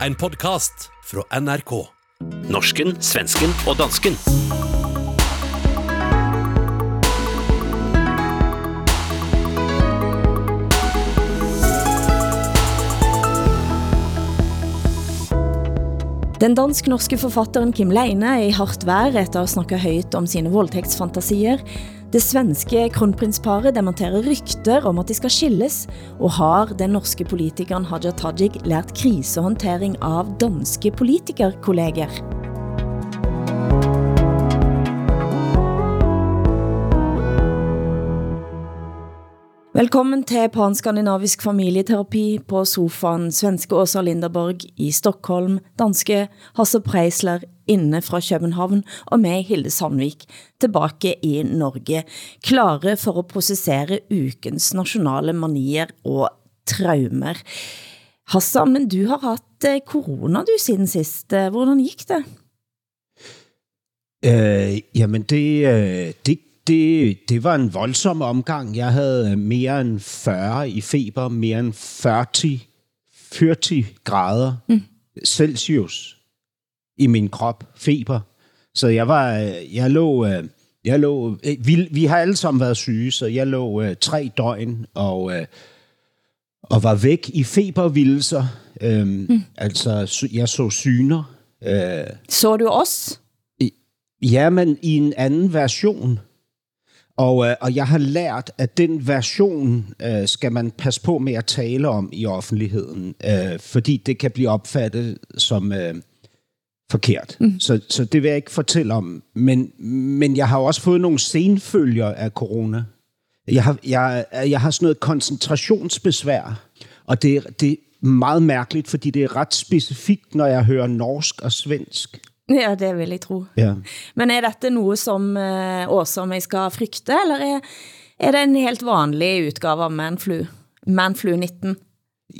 En podkast fra NRK. Norsken, svensken og dansken. Den dansk-norske forfatteren Kim Leine er i hardt vær etter å snakke højt om sine voldtektsfantasier. Det svenske kronprinsparet demonterer rykter om at de skal skilles, og har den norske politikeren Haja Tajik lært krisehåndtering av danske politikerkolleger. Velkommen til Pan-Skandinavisk familieterapi på sofaen. Svenske Åsa Linderborg i Stockholm, danske Hasse Preisler inne fra København, og med Hilde Sandvik, tilbage i Norge, klare for at processere ukens nationale manier og traumer. Hassan, men du har haft eh, corona du siden sist. Hvordan gik det? Øh, jamen, det, øh, det, det, det var en voldsom omgang. Jeg havde mere end 40 i feber, mere end 40, 40 grader mm. Celsius i min krop, feber. Så jeg var, jeg lå, jeg lå, vi, vi har alle sammen været syge, så jeg lå tre døgn og, og var væk i febervildelser. Um, mm. Altså, jeg så syner. Uh, Så du os? Ja, men i en anden version. Og, øh, og jeg har lært, at den version øh, skal man passe på med at tale om i offentligheden, øh, fordi det kan blive opfattet som øh, forkert. Mm. Så, så det vil jeg ikke fortælle om. Men, men jeg har også fået nogle senfølger af corona. Jeg har, jeg, jeg har sådan noget koncentrationsbesvær, og det, det er meget mærkeligt, fordi det er ret specifikt, når jeg hører norsk og svensk. Ja, det vil jeg tro. Ja. Men er dette noget, som uh, Åsa og mig skal frygte, eller er, er det en helt vanlig udgave av Manflu, Manflu 19?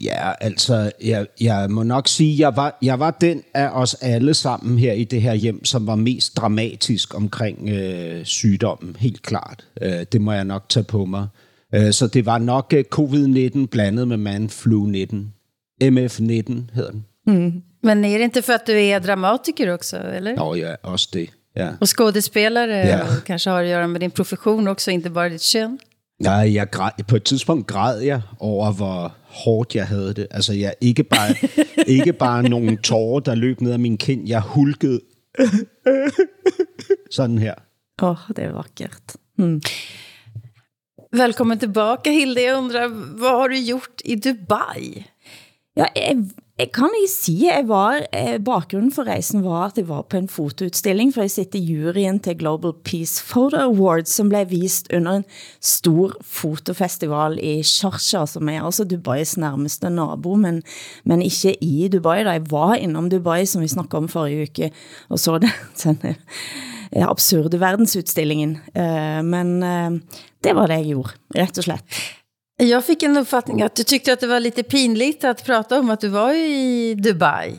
Ja, altså, jeg, jeg må nok sige, jeg var, jeg var den af os alle sammen her i det her hjem, som var mest dramatisk omkring øh, sygdommen, helt klart. Øh, det må jeg nok tage på mig. Øh, så det var nok øh, covid-19 blandet med manflu 19. MF-19 hedder den. Mm. Men är det inte för att du är dramatiker också, eller? Ja, ja, også det. Ja. Och skådespelare Ja. och kanske har att göra med din profession också, inte bara ditt kön? Nej, jeg græd, på et tidspunkt græd jeg over, hvor hårdt jeg havde det. Altså, jeg ikke bare, ikke bare nogle tårer, der løb ned ad min kind. Jeg hulkede sådan her. Åh, oh, det er vackert. Mm. Välkommen tillbaka Hilde, jag undrar, vad har du gjort i Dubai? Ja, jeg, jeg kan ikke sige, jeg var, bakgrunden for rejsen var, at jeg var på en fotoudstilling, for jeg sitter i juryen til Global Peace Photo Awards, som blev vist under en stor fotofestival i Sharjah, som er altså Dubais nærmeste nabo, men, men ikke i Dubai. Da jeg var innom Dubai, som vi snakkede om forrige uke, og så det, den eh, absurde verdensudstillingen. Eh, Men eh, det var det jeg gjorde, rett og slett. Jag fick en uppfattning att du tyckte att det var lite pinligt att prata om att du var i Dubai.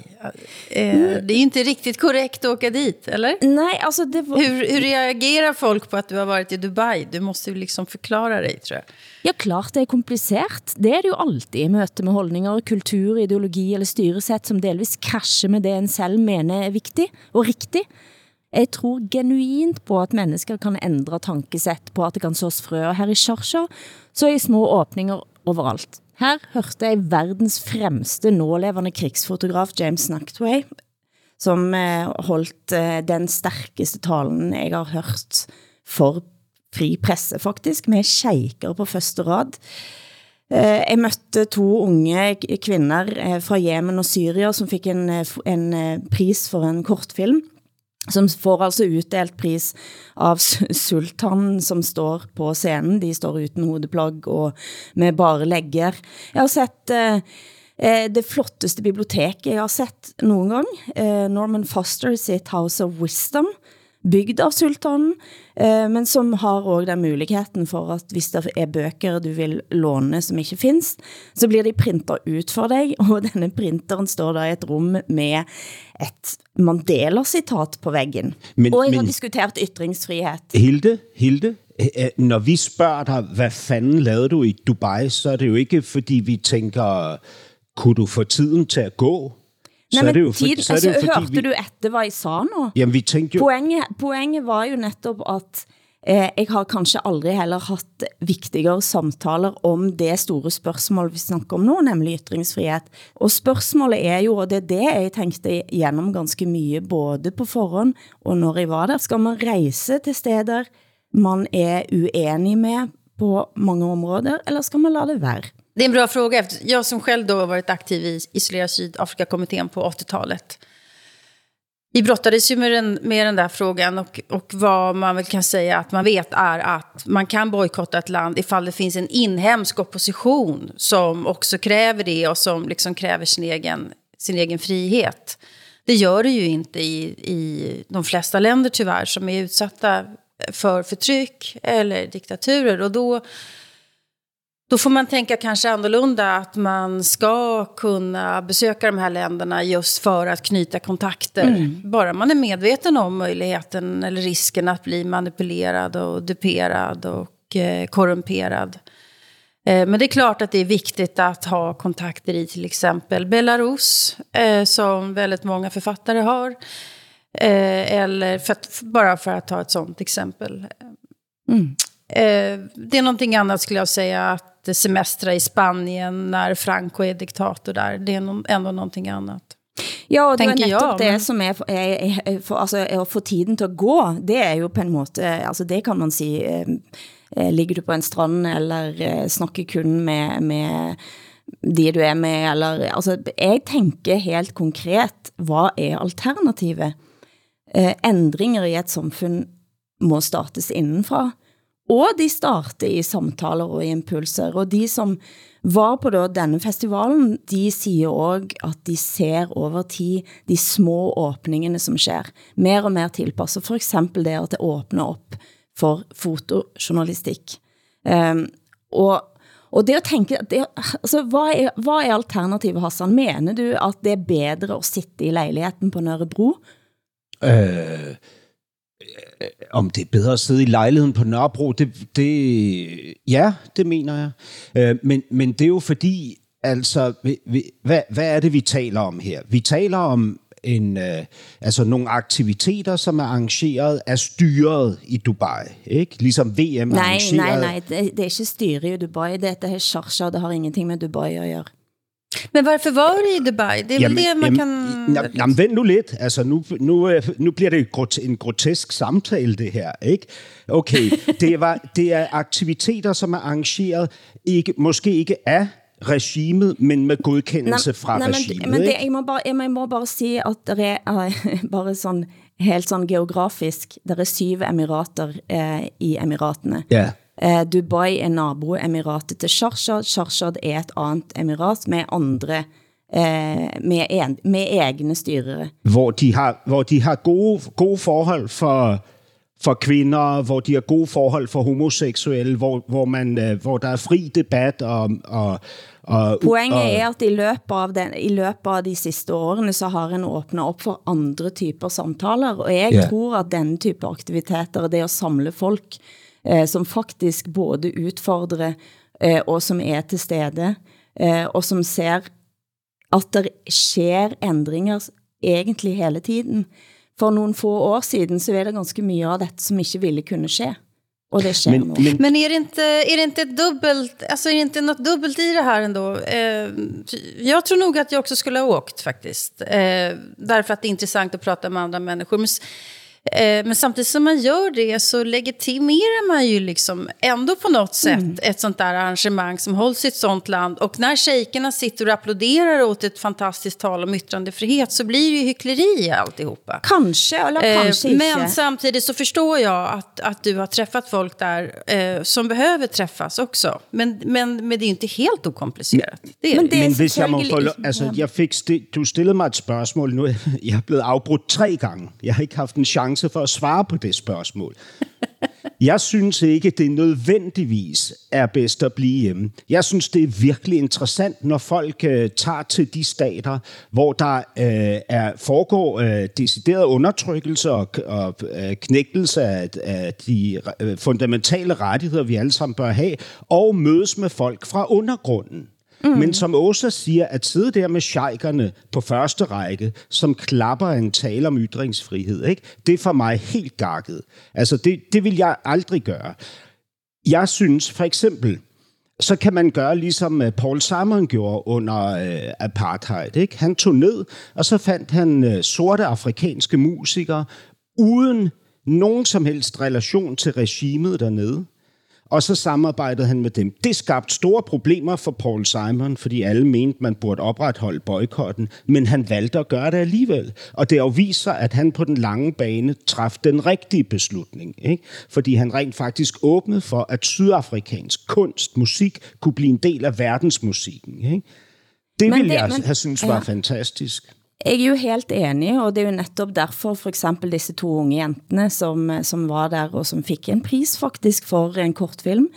Eh, Det är ju inte riktigt korrekt att åka dit, eller? Nej, altså det var... Hur, hur reagerar folk på att du har varit i Dubai? Du måste ju liksom förklara dig, tror jag. Ja, klart det er kompliceret. Det er det jo alltid i møte med holdninger, kultur, ideologi eller styresett, som delvis krasjer med det en selv mener er vigtig og riktig. Jeg tror genuint på at mennesker kan ændre tankesæt på at det kan sås frø, og her i Sharjah så er i små åbninger overalt. Her hørte jeg verdens fremste nålevende krigsfotograf James Snacktway, som eh, holdt eh, den stærkeste talen jeg har hørt for fri presse faktisk, med sheiker på første rad. Eh, Jeg mødte to unge kvinder eh, fra Yemen og Syria, som fik en, en pris for en kortfilm, som får altså utdelt pris av sultanen som står på scenen. De står uten hodeplagg og med bare legger. Jeg har sett eh, eh, det flotteste biblioteket jeg har sett nogen gang. Eh, Norman Foster sitt House of Wisdom, bygd av sultanen, eh, men som har også den muligheten for at hvis det er bøger du vil låne som ikke findes, så blir de printet ut for dig, og denne printeren står der i et rum med et Mandela-citat på væggen. Men- og jeg har men- diskuteret ytringsfrihed. Hilde, Hilde, øh, øh, når vi spørger dig, hvad fanden lavede du i Dubai, så er det jo ikke, fordi vi tænker, kunne du få tiden til at gå? Så Nej, er det jo, for, tiden, så er det jo altså, fordi, hørte vi, du etter hvad jeg sa nu? jamen, vi tænkte jo, Poenget, poenget var jo netop at eh, jeg har kanskje aldrig heller haft vigtigere samtaler om det store spørgsmål, vi snakker om nu, nemlig ytringsfrihed. Og spørgsmålet er jo, og det er det jeg tænkte igennem ganske mye, både på forhånd og når jeg var der, skal man rejse til steder, man er uenig med på mange områder, eller skal man lade det være? Det är en bra fråga. efter- Jag som själv då har varit aktiv i Isolera Sydafrika-kommittén på 80-talet. Vi brottades ju med den, med den där frågan och, och vad man väl kan säga att man vet är att man kan bojkotta ett land ifall det finns en inhemsk opposition som också kräver det och som liksom kräver sin egen, sin egen frihet. Det gör det ju inte i, i de flesta länder tyvärr som är utsatta för förtryck eller diktaturer. Och då, då får man tänka kanske annorlunda att man ska kunna besöka de här länderna just för att knyta kontakter. Bara man är medveten om möjligheten eller risken att bli manipulerad och duperad och eh, korrumperad. Eh, men det är klart att det är viktigt att ha kontakter i till exempel Belarus, eh, som väldigt många författare har. Eh, eller för att, bara för att ta ett sånt exempel. Eh, det är någonting annat skulle jag säga att semestra i Spanien när Franco är diktator där. Det är ändå någonting annat. Ja, og det er jeg, det som er, er, er for, altså, er å få tiden til at gå, det er jo på en måte, altså det kan man si, eh, eh, ligger du på en strand, eller eh, snakker kun med, med de du er med, eller, altså, jeg tænker helt konkret, hvad er alternativet? Ændringer i et samfund må startes indenfra, og de starter i samtaler og i impulser, og de som var på da denne festivalen, de siger også at de ser over tid de små åbningene som sker. Mer og mer tilpasset, for eksempel det at det åbner op for fotojournalistik. Um, ehm, og, og det at tænke, det, altså, hvad, er, hvad er alternativet, Hassan? Mener du at det er bedre at sitte i lejligheden på Nørrebro? Øh, om det er bedre at sidde i lejligheden på Nørrebro, det, det ja, det mener jeg. Øh, men, men det er jo fordi, altså, vi, vi, hvad, hvad er det, vi taler om her? Vi taler om en, øh, altså nogle aktiviteter, som er arrangeret af styret i Dubai, ikke? Ligesom VM Nej, arrangeret. nej, nej, det, det er ikke styre i Dubai, dette er Sharjah, det har ingenting med Dubai at gøre. Men varför var du i Dubai? Det är väl det man kan... Jamen, jamen, vent nu lidt. Altså, nu, nu, øh, nu bliver det en grotesk samtale, det her, ikke? Okay, det, var, det er aktiviteter, som er arrangeret, ikke, måske ikke af regimet, men med godkendelse fra nej, men, regimet, men det, ikke? jeg, må bare, jeg, må- jeg må bare sige, at der er eh, bare sådan, helt sådan geografisk, der er syv emirater eh, i emiratene. Ja. Eh, Dubai er naboemiratet til Sharjah. Sharjah er et andet emirat med andre, eh, med, en, med egne styrere. Hvor de har, hvor de har gode, gode forhold for, for kvinder, hvor de har gode forhold for homoseksuelle, hvor, hvor, man, øh, hvor der er fri debat og, og, og, Poenget og, er at i løbet av, den, i løbet av de sidste årene, så har en åbnet op for andre typer samtaler, og jeg yeah. tror at denne type aktiviteter, det at samle folk, eh, som faktisk både udfordrer eh, og som er til stede, eh, og som ser at der sker ændringer egentlig hele tiden. For nogle få år siden, så er det ganske mye av dette som ikke ville kunne ske. Og det sker men, nu. men, Men är det, inte, är det inte ett dubbelt, alltså är det inte något dubbelt i det här ändå? Eh, jag tror nog att jag också skulle ha åkt faktiskt. Eh, därför att det är intressant att prata med andra människor. Men, men samtidigt som man gör det så legitimerar man ju liksom ändå på något sätt ett sånt där arrangemang som hålls i ett sånt land. Och när shejkerna sitter och applåderar åt ett fantastiskt tal om yttrandefrihet så blir det ju hyckleri i alltihopa. Kanske, eller Eh, kanske ikke. Men samtidigt så förstår jag att, att du har träffat folk där eh, som behöver träffas också. Men, men, men det är ju inte helt okomplicerat. Det är Men det. det Men hvis jeg må lov, altså, jeg fik sti, du stillede mig et spørgsmål, nu jeg er blevet afbrudt tre gange. Jeg har ikke haft en chance for at svare på det spørgsmål. Jeg synes ikke, det nødvendigvis er bedst at blive hjemme. Jeg synes, det er virkelig interessant, når folk øh, tager til de stater, hvor der øh, er foregår øh, decideret undertrykkelse og, og øh, knægtelse af, af de øh, fundamentale rettigheder, vi alle sammen bør have, og mødes med folk fra undergrunden. Mm. Men som Åsa siger, at sidde der med sjejkerne på første række, som klapper en tale om ytringsfrihed, ikke? det er for mig helt gakket. Altså, det, det vil jeg aldrig gøre. Jeg synes for eksempel, så kan man gøre ligesom øh, Paul Simon gjorde under øh, apartheid. Ikke? Han tog ned, og så fandt han øh, sorte afrikanske musikere uden nogen som helst relation til regimet dernede og så samarbejdede han med dem. Det skabte store problemer for Paul Simon, fordi alle mente, man burde opretholde boykotten, men han valgte at gøre det alligevel. Og det afviser, at han på den lange bane traf den rigtige beslutning, ikke? fordi han rent faktisk åbnede for, at sydafrikansk kunst, musik, kunne blive en del af verdensmusikken. Ikke? Det ville jeg men, have synes var ja. fantastisk. Jeg er jo helt enig, og det er jo netop derfor for eksempel disse to unge jentene, som, som var der og som fik en pris faktisk for en kortfilm,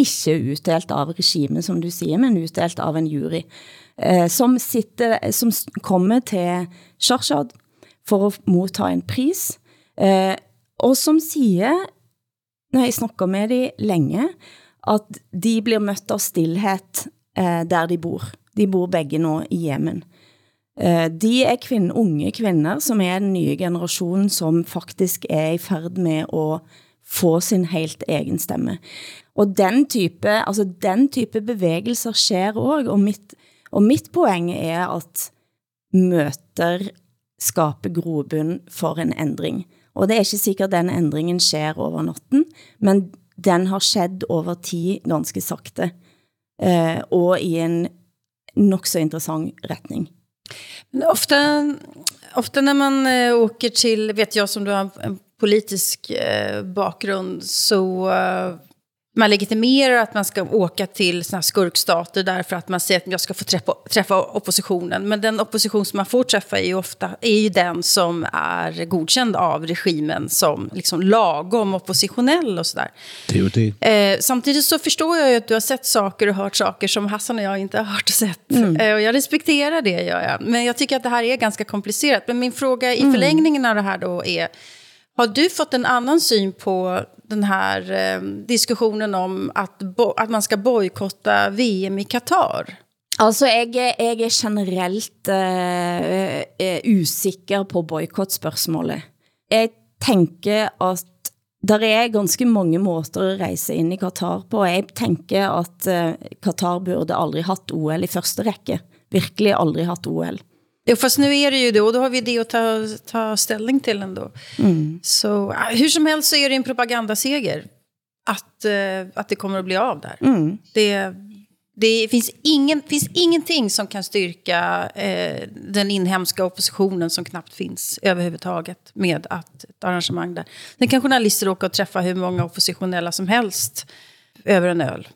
ikke utdelt av regimen, som du siger, men utdelt av en jury, eh, som, sitter, som kommer til Sharshad for at motta en pris, eh, og som siger, når jeg snakker med dem længe, at de blir mødt av stillhet eh, der de bor. De bor begge nå i Yemen. Eh, de er kvinde, unge kvinder, som er den nye generation, som faktisk er i færd med at få sin helt egen stemme. Og den type, altså den type bevægelser sker også, og mit, og mit poeng er at møter skaber grobund for en ændring. Og det er ikke sikkert, den ændringen sker over natten, men den har skjedd over tid ganske sakte, eh, og i en nok så interessant retning. Men ofta, ofta när man eh, åker till, vet jag som du har en politisk eh, bakgrund, så eh, man legitimerar att man ska åka till såna skurkstater därför att man säger att jag ska få träffa, träffa oppositionen. Men den opposition som man får träffa är ju ofta är ju den som är godkänd av regimen som liksom lagom oppositionell och sådär. Det är det. Eh, samtidigt så förstår jag ju att du har sett saker och hört saker som Hassan och jag inte har hört och sett. Mm. Eh, och jag respekterar det, gör jag. Men jag tycker att det här är ganska komplicerat. Men min fråga i mm. förlängningen av det här då är, har du fått en annan syn på den här eh, diskussionen om att, att man ska bojkotta VM i Qatar? Altså, jeg, jeg er generelt uh, eh, usikker eh, på boykottspørgsmålet. Jeg tænker at der er ganske mange måter at rejse ind i Qatar på, jeg tænker at uh, eh, Qatar burde aldrig haft OL i første række. Virkelig aldrig haft OL. Jo, fast nu är det ju det, och då har vi det att ta, ta ställning till ändå. Mm. Så hur som helst så är det en propagandaseger att, uh, att det kommer att bli av där. Mm. Det, det finns, ingen, finns ingenting som kan styrka eh, den inhemska oppositionen som knappt finns överhuvudtaget med att ett arrangemang där. Sen kan journalister åka och träffa hur många oppositionella som helst över en öl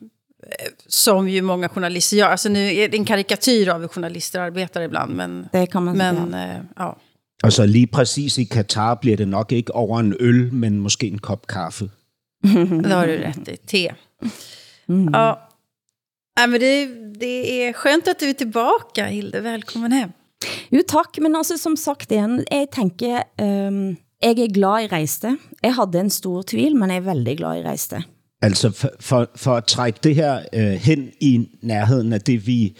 som ju många journalister gör. Alltså nu är det en karikatyr av hur journalister arbetar ibland, men... Det kan man men, äh, ja. Altså lige præcis i Katar bliver det nok ikke over en øl, men måske en kop kaffe. det har du rätt i. Te. Mm. Ja. ja, men det, det är skönt att du är tillbaka, Hilde. Välkommen hem. Jo, tack. Men altså, som sagt igen, jeg tænker, um, jeg er glad i rejste. Jeg havde en stor tvil, men jeg er veldig glad i rejste. Altså for, for, for at trække det her øh, hen i nærheden af det, vi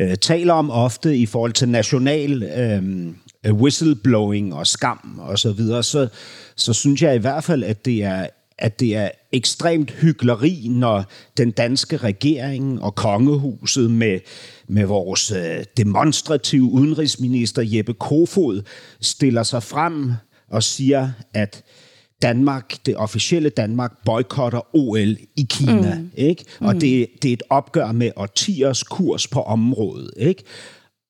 øh, taler om ofte i forhold til national øh, whistleblowing og skam og så videre, så, så synes jeg i hvert fald, at det er at det er ekstremt hyggeleri, når den danske regering og kongehuset med, med vores øh, demonstrative udenrigsminister Jeppe Kofod stiller sig frem og siger, at Danmark, det officielle Danmark, boykotter OL i Kina. Mm. Ikke? Og mm. det, det er et opgør med årtiers kurs på området. Ikke?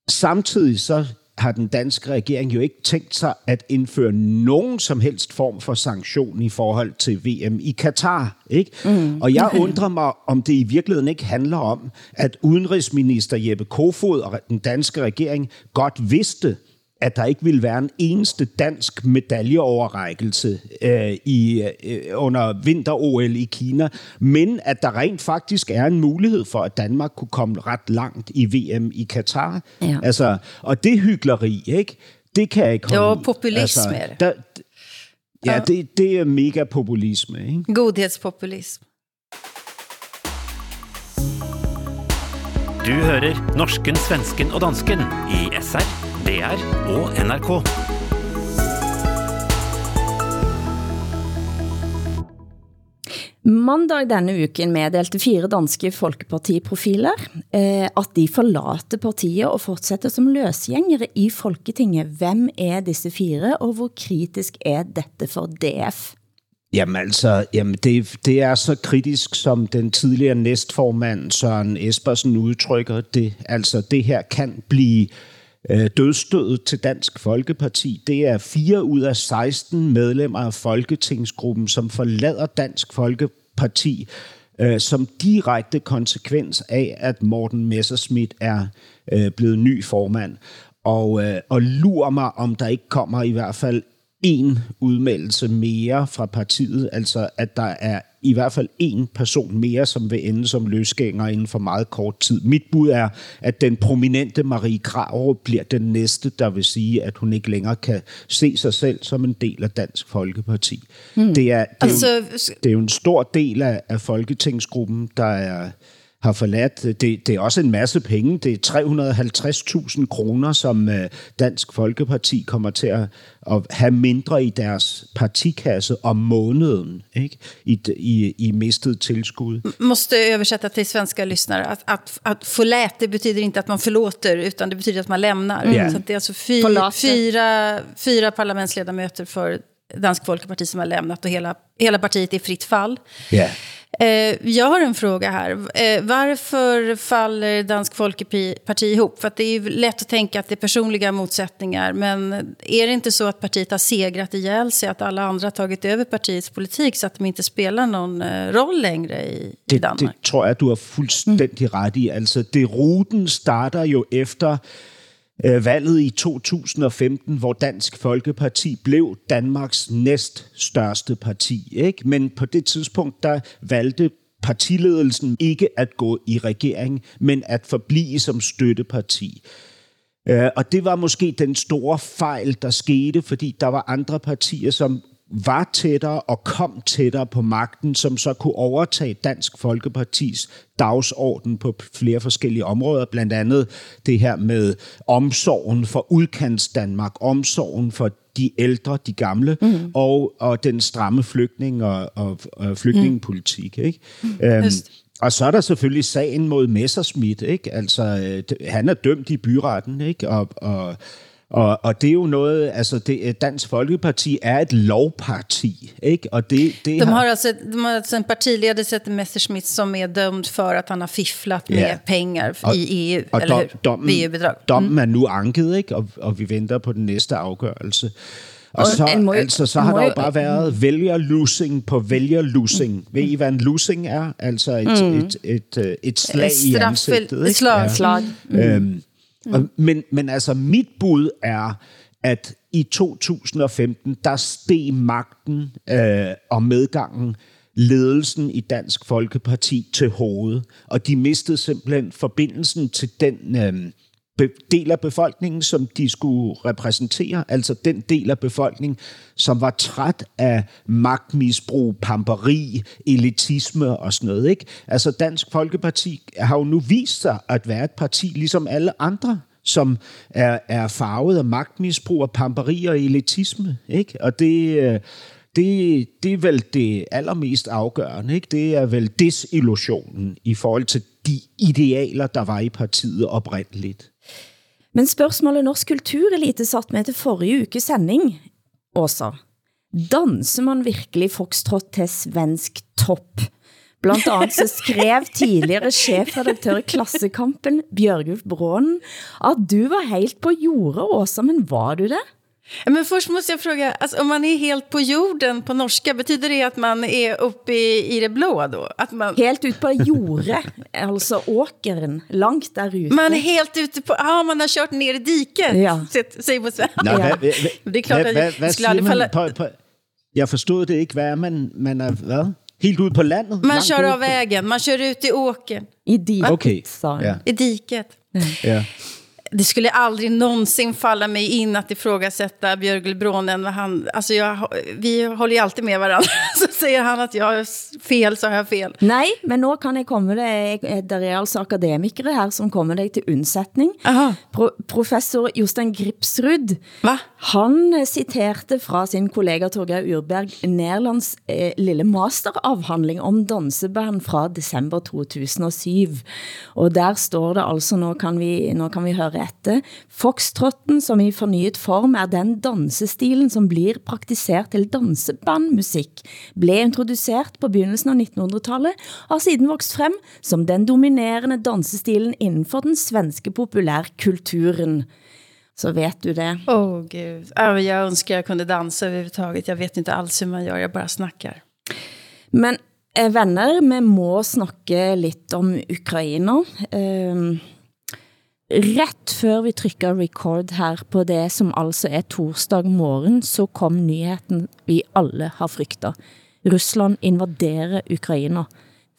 Samtidig så har den danske regering jo ikke tænkt sig at indføre nogen som helst form for sanktion i forhold til VM i Katar. Ikke? Mm. Og jeg undrer mig, om det i virkeligheden ikke handler om, at udenrigsminister Jeppe Kofod og den danske regering godt vidste, at der ikke ville være en eneste dansk medaljeoverrækkelse øh, i, øh, under vinter-OL i Kina, men at der rent faktisk er en mulighed for, at Danmark kunne komme ret langt i VM i Katar. Ja. Altså, og det hyggeleri, ikke? Det kan jeg ikke holde Det var populisme. Altså, der, ja, det, det er mega populisme. Ikke? Godhedspopulisme. Du hører norsken, svensken og dansken i SR, DR og NRK. Mandag denne uken meddelte fire danske folkepartiprofiler eh, at de forlater partiet og fortsætter som løsgængere i Folketinget. Hvem er disse fire, og hvor kritisk er dette for DF? Jamen altså, jamen det, det er så kritisk, som den tidligere næstformand Søren Espersen udtrykker det. Altså, det her kan blive øh, Øh, dødstødet til Dansk Folkeparti. Det er fire ud af 16 medlemmer af Folketingsgruppen, som forlader Dansk Folkeparti øh, som direkte konsekvens af, at Morten Messerschmidt er øh, blevet ny formand. Og, øh, og lurer mig, om der ikke kommer i hvert fald en udmeldelse mere fra partiet, altså at der er i hvert fald en person mere, som vil ende som løsgænger inden for meget kort tid. Mit bud er, at den prominente Marie Krav bliver den næste, der vil sige, at hun ikke længere kan se sig selv som en del af Dansk Folkeparti. Mm. Det, er, det, er altså, jo, det er jo en stor del af, af Folketingsgruppen, der er har forladt. Det, det er også en masse penge. Det er 350.000 kroner, som øh, Dansk Folkeparti kommer til at, at have mindre i deres partikasse om måneden ikke? I, i, i mistet tilskud. Måste översätta till svenska lyssnare. Att, att, att förlät, det betyder inte att man förlåter, utan det betyder att man lämnar. Mm. Så det är alltså fy, fyra, fyra parlamentsledamöter för Dansk Folkeparti som har lämnat och hela, hela partiet är fritt fall. Yeah. Eh, jag har en fråga här. Eh, varför faller Dansk Folkeparti ihop? För det är ju lätt att tänka att det är personliga motsättningar. Men är det inte så att partiet har segrat ihjäl sig? Att alla andra har tagit över partiets politik så att de inte spelar någon eh, roll längre i, det, i Danmark? Det tror jeg, du har fuldstændig mm. ret i. Altså, det ruten starter jo efter øh, valget i 2015, hvor Dansk Folkeparti blev Danmarks næst største parti. Ikke? Men på det tidspunkt, der valgte partiledelsen ikke at gå i regering, men at forblive som støtteparti. Øh, og det var måske den store fejl, der skete, fordi der var andre partier, som var tættere og kom tættere på magten, som så kunne overtage Dansk Folkepartis dagsorden på flere forskellige områder, blandt andet det her med omsorgen for udkants Danmark, omsorgen for de ældre, de gamle, mm. og, og den stramme flygtning og, og, og flygtningepolitik. Ikke? Mm. Øhm, og så er der selvfølgelig sagen mod Messerschmidt, ikke? Altså, øh, han er dømt i byretten, ikke? Og, og og, og det er jo noget, altså det, Dansk Folkeparti er et lovparti, ikke? Og det, det de, har altså, de har altså en partiledare, Sette Messerschmidt, som er dømt for, at han har fifflat med yeah. pengar i EU, og eller dom, dommen, EU-bedrag. Dommen mm. er nu anket, ikke? Og, og vi venter på den næste afgørelse. Og, og så, må, altså, så har der jo bare været vælger-losing på vælger-losing. Mm. Ved I, hvad en losing er? Altså et, mm. et, et, et, et slag i ansigtet. Ikke? Et slag. Ja. slag. Mm. Øhm, Mm. Men, men altså, mit bud er, at i 2015, der steg magten øh, og medgangen ledelsen i Dansk Folkeparti til hovedet, og de mistede simpelthen forbindelsen til den øh, del af befolkningen, som de skulle repræsentere, altså den del af befolkningen, som var træt af magtmisbrug, pamperi, elitisme og sådan noget. Ikke? Altså Dansk Folkeparti har jo nu vist sig at være et parti, ligesom alle andre som er, er farvet af magtmisbrug og pamperi og elitisme. Ikke? Og det, øh, det, det er vel det allermest afgørende. Ikke? Det er vel desillusionen i forhold til de idealer, der var i partiet oprindeligt. Men spørgsmålet Norsk Kulturelite satt med til forrige uke sending, Åsa. Danser man virkelig foxtrot til svensk topp? Blandt andet så skrev tidligere chefredaktør i Klassekampen, Bjørgulf Brånen, at du var helt på jordet, Åsa, men var du det? Men först måste jag fråga, alltså, om man är helt på jorden på norska, betyder det att man är uppe i, i det blå då? Att man... Helt ut på jordet, alltså åkeren, långt där ute. Man är helt ute på, ja man har kört ner i diket, ja. säger på svenska. Ja. Det är klart att jag skulle aldrig falla... På, på, jag förstod det ikke, hvad man, man er, hvad? Helt ud på landet? Man kör av vägen, man kör ut i åken. I diket, okay. sa ja. I diket. Ja. Det skulle aldrig någonsin falla mig in att ifrågasätta Björgel Brånen. Han, alltså jag, vi håller ju alltid med varandra. Så säger han att jag har fel, så har jag fel. Nej, men nu kan jeg komme det, der er altså akademikere her, som kommer dig til undsättning. Aha. Pro professor Jostein Gripsrud, Va? han eh, citerte fra sin kollega Torgeir Urberg Nærlands eh, lille masteravhandling om danseband fra december 2007. Og der står det altså, nå kan vi, nå kan vi høre etter, Foxtrotten som i fornyet form er den dansestilen som blir praktisert til dansebandmusik, ble introduceret på begyndelsen av 1900-tallet, har siden vokst frem som den dominerende dansestilen innenfor den svenske populærkulturen. Så vet du det. Åh oh, gud, Ja, jag önskar jag kunde dansa överhuvudtaget. Jag vet inte alls hur man gör, jag bara snackar. Men eh, venner, vi må snakke lidt om Ukraina. Eh, ret før vi trykker record her på det, som altså er torsdag morgen, så kom nyheten vi alle har frygtet. Rusland invaderer Ukraina.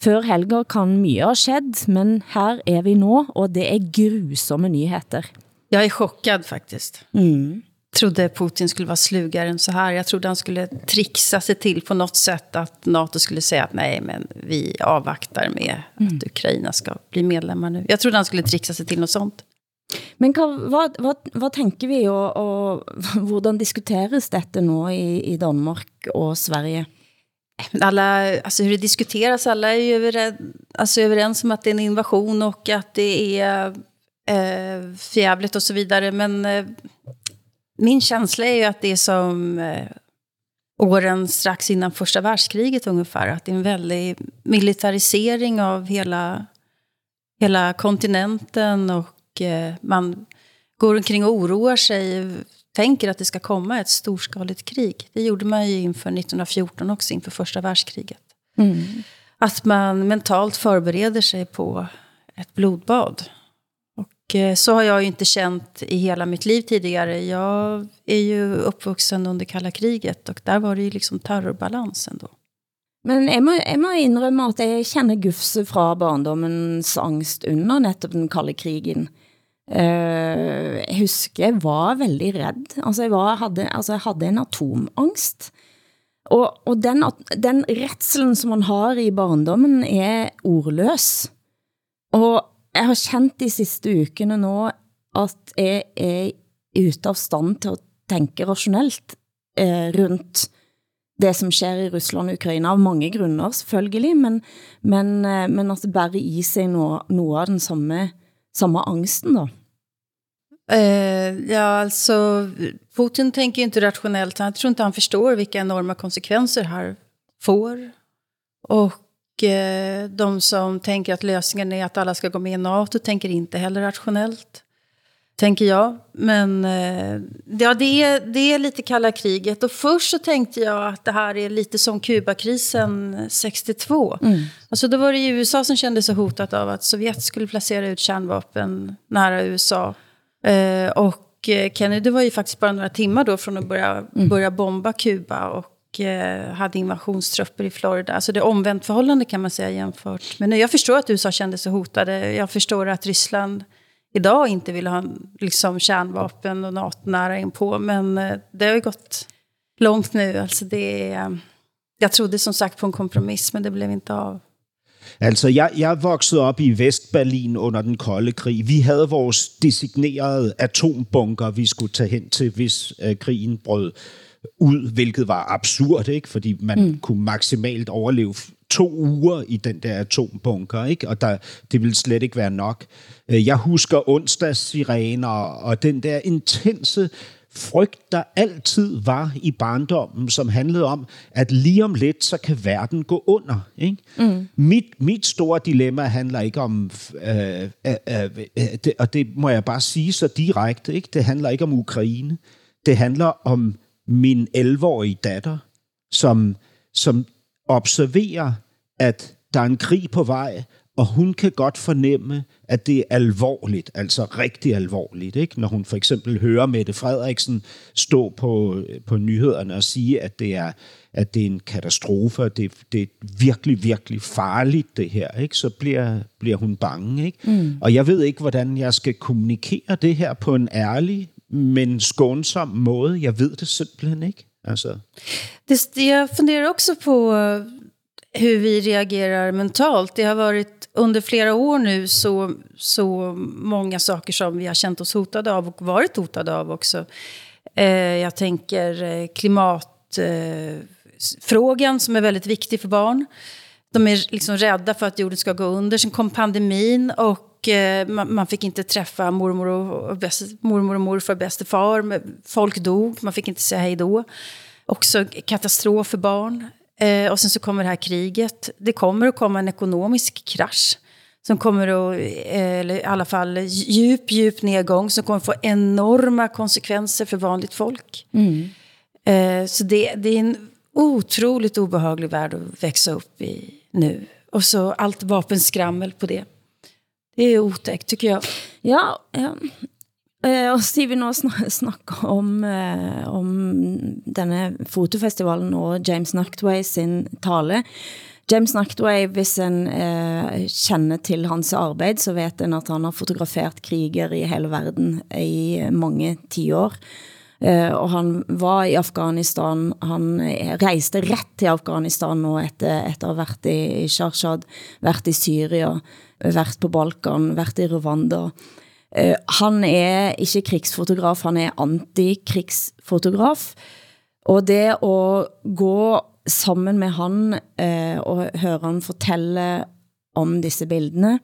Før helger kan mye ha skett, men her er vi nå, og det er grusomme nyheter. Jag är chockad faktiskt. Mm. Trodde Putin skulle vara slugare än så här. Jag trodde han skulle trixa sig till på något sätt att NATO skulle säga att nej, men vi avvaktar med mm. att Ukraina ska bli medlemmar nu. Jag trodde han skulle trixa sig till något sånt. Men hvad, hvad, hvad tænker vi, og, og hvordan diskuteres dette nu i, i Danmark og Sverige? Alla, alltså hur det diskuteras, alla är ju överens, alltså överens om att det är en invasion och att det är eh, fjävligt och så vidare. Men eh, min känsla är ju att det är som eh, åren strax innan första världskriget ungefär. Att det är en väldig militarisering av hela, hela kontinenten och eh, man går omkring och oroar sig, tänker att det ska komma ett storskaligt krig. Det gjorde man ju inför 1914 också, inför första världskriget. Mm. Att man mentalt förbereder sig på ett blodbad. Eh, så har jag ju inte känt i hela mitt liv tidigare. Jag är ju uppvuxen under kalla kriget och där var det ju liksom terrorbalansen då. Men jeg må, jeg må indrømme at jeg kender gufse fra barndommens angst under netop den kalde krigen. Uh, jeg husker, jeg var veldig redd. Altså, jeg, var, havde, altså, jeg havde en atomangst. Og, og den, den retselen, som man har i barndommen, er ordløs. Og jeg har kendt de sidste ukene nå, at jeg er ute af stand til at tænke rationelt eh, rundt det som sker i Rusland og Ukraina, av mange grunder selvfølgelig, men, men, eh, men at det bærer i sig noget, noget af den samme, samme angsten da. Eh, ja, alltså Putin tänker ju inte rationellt. Jag tror inte han förstår vilka enorma konsekvenser här får. Och de som tänker att lösningen är att alla ska gå med i NATO tänker inte heller rationellt. Tänker jag. Men eh, ja, det, är, det är lite kalla kriget. Och först så tänkte jag att det här är lite som Kubakrisen 62. Mm. Alltså då var det ju USA som kände sig hotat av att Sovjet skulle placera ut kärnvapen nära USA. Eh, och eh, Kennedy var ju faktiskt bara några timmar då från att börja, Mm. börja bomba Kuba och eh, Eh, hade invasionstrupper i Florida. Alltså det är omvänt förhållande kan man säga jämfört. Men jag förstår att USA kände sig hotade. Jag förstår att Ryssland idag inte vill ha liksom, kärnvapen och NATO nära inpå. Men eh, det har ju gått långt nu. Alltså det är, eh, jag trodde som sagt på en kompromiss, men det blev inte av. Altså, jeg, jeg voksede op i Vestberlin under den kolde krig. Vi havde vores designerede atombunker, vi skulle tage hen til, hvis øh, krigen brød ud, hvilket var absurd, ikke? fordi man mm. kunne maksimalt overleve to uger i den der atombunker, ikke? og der, det ville slet ikke være nok. Øh, Jeg husker onsdagssirener og den der intense frygt, der altid var i barndommen, som handlede om, at lige om lidt, så kan verden gå under. Ikke? Mm. Mit, mit store dilemma handler ikke om, øh, øh, øh, øh, det, og det må jeg bare sige så direkte, ikke? det handler ikke om Ukraine. Det handler om min 11-årige datter, som, som observerer, at der er en krig på vej, og hun kan godt fornemme, at det er alvorligt, altså rigtig alvorligt, ikke? når hun for eksempel hører Mette Frederiksen stå på, på nyhederne og sige, at det er, at det er en katastrofe, og det, det er virkelig, virkelig farligt det her, ikke? så bliver, bliver hun bange. Ikke? Mm. Og jeg ved ikke, hvordan jeg skal kommunikere det her på en ærlig, men skånsom måde. Jeg ved det simpelthen ikke. Altså. Det, jag funderar också på eh, hur vi reagerar mentalt. Det har varit under flera år nu så, så många saker som vi har känt oss hotade av och varit hotade av också. Eh, jag tänker eh, klimatfrågan eh, som är väldigt viktig för barn. De är liksom rädda för att jorden ska gå under. Sen kom pandemin och eh, man, man, fick inte träffa mormor och, bäst, mormor och morfar, bäste far. Folk dog, man fick inte säga hej då. Också katastrof för barn. Eh, och sen så kommer det här kriget. Det kommer att komma en ekonomisk krasch. Som kommer att, eh, eller i alla fall djup, djup nedgång. Som kommer att få enorma konsekvenser för vanligt folk. Mm. Eh, så det, det är en otroligt obehaglig värld att växa upp i nu. Och så allt vapenskrammel på det. Det är otäckt tycker jag. Ja, ja. Eh, og Steve, nå snakker om, eh, om denne fotofestivalen og James Nachtway sin tale. James Nachtway, hvis en eh, kender til hans arbeid, så vet en at han har fotograferet kriger i hele verden i mange tiår. Eh, og han var i Afghanistan, han eh, reiste ret til Afghanistan og etter, etter at have været i, i Sharshad, været i Syria, været på Balkan, været i Rwanda. Uh, han er ikke krigsfotograf, han er antikrigsfotograf. Og det at gå sammen med han uh, og høre han fortælle om disse bildene,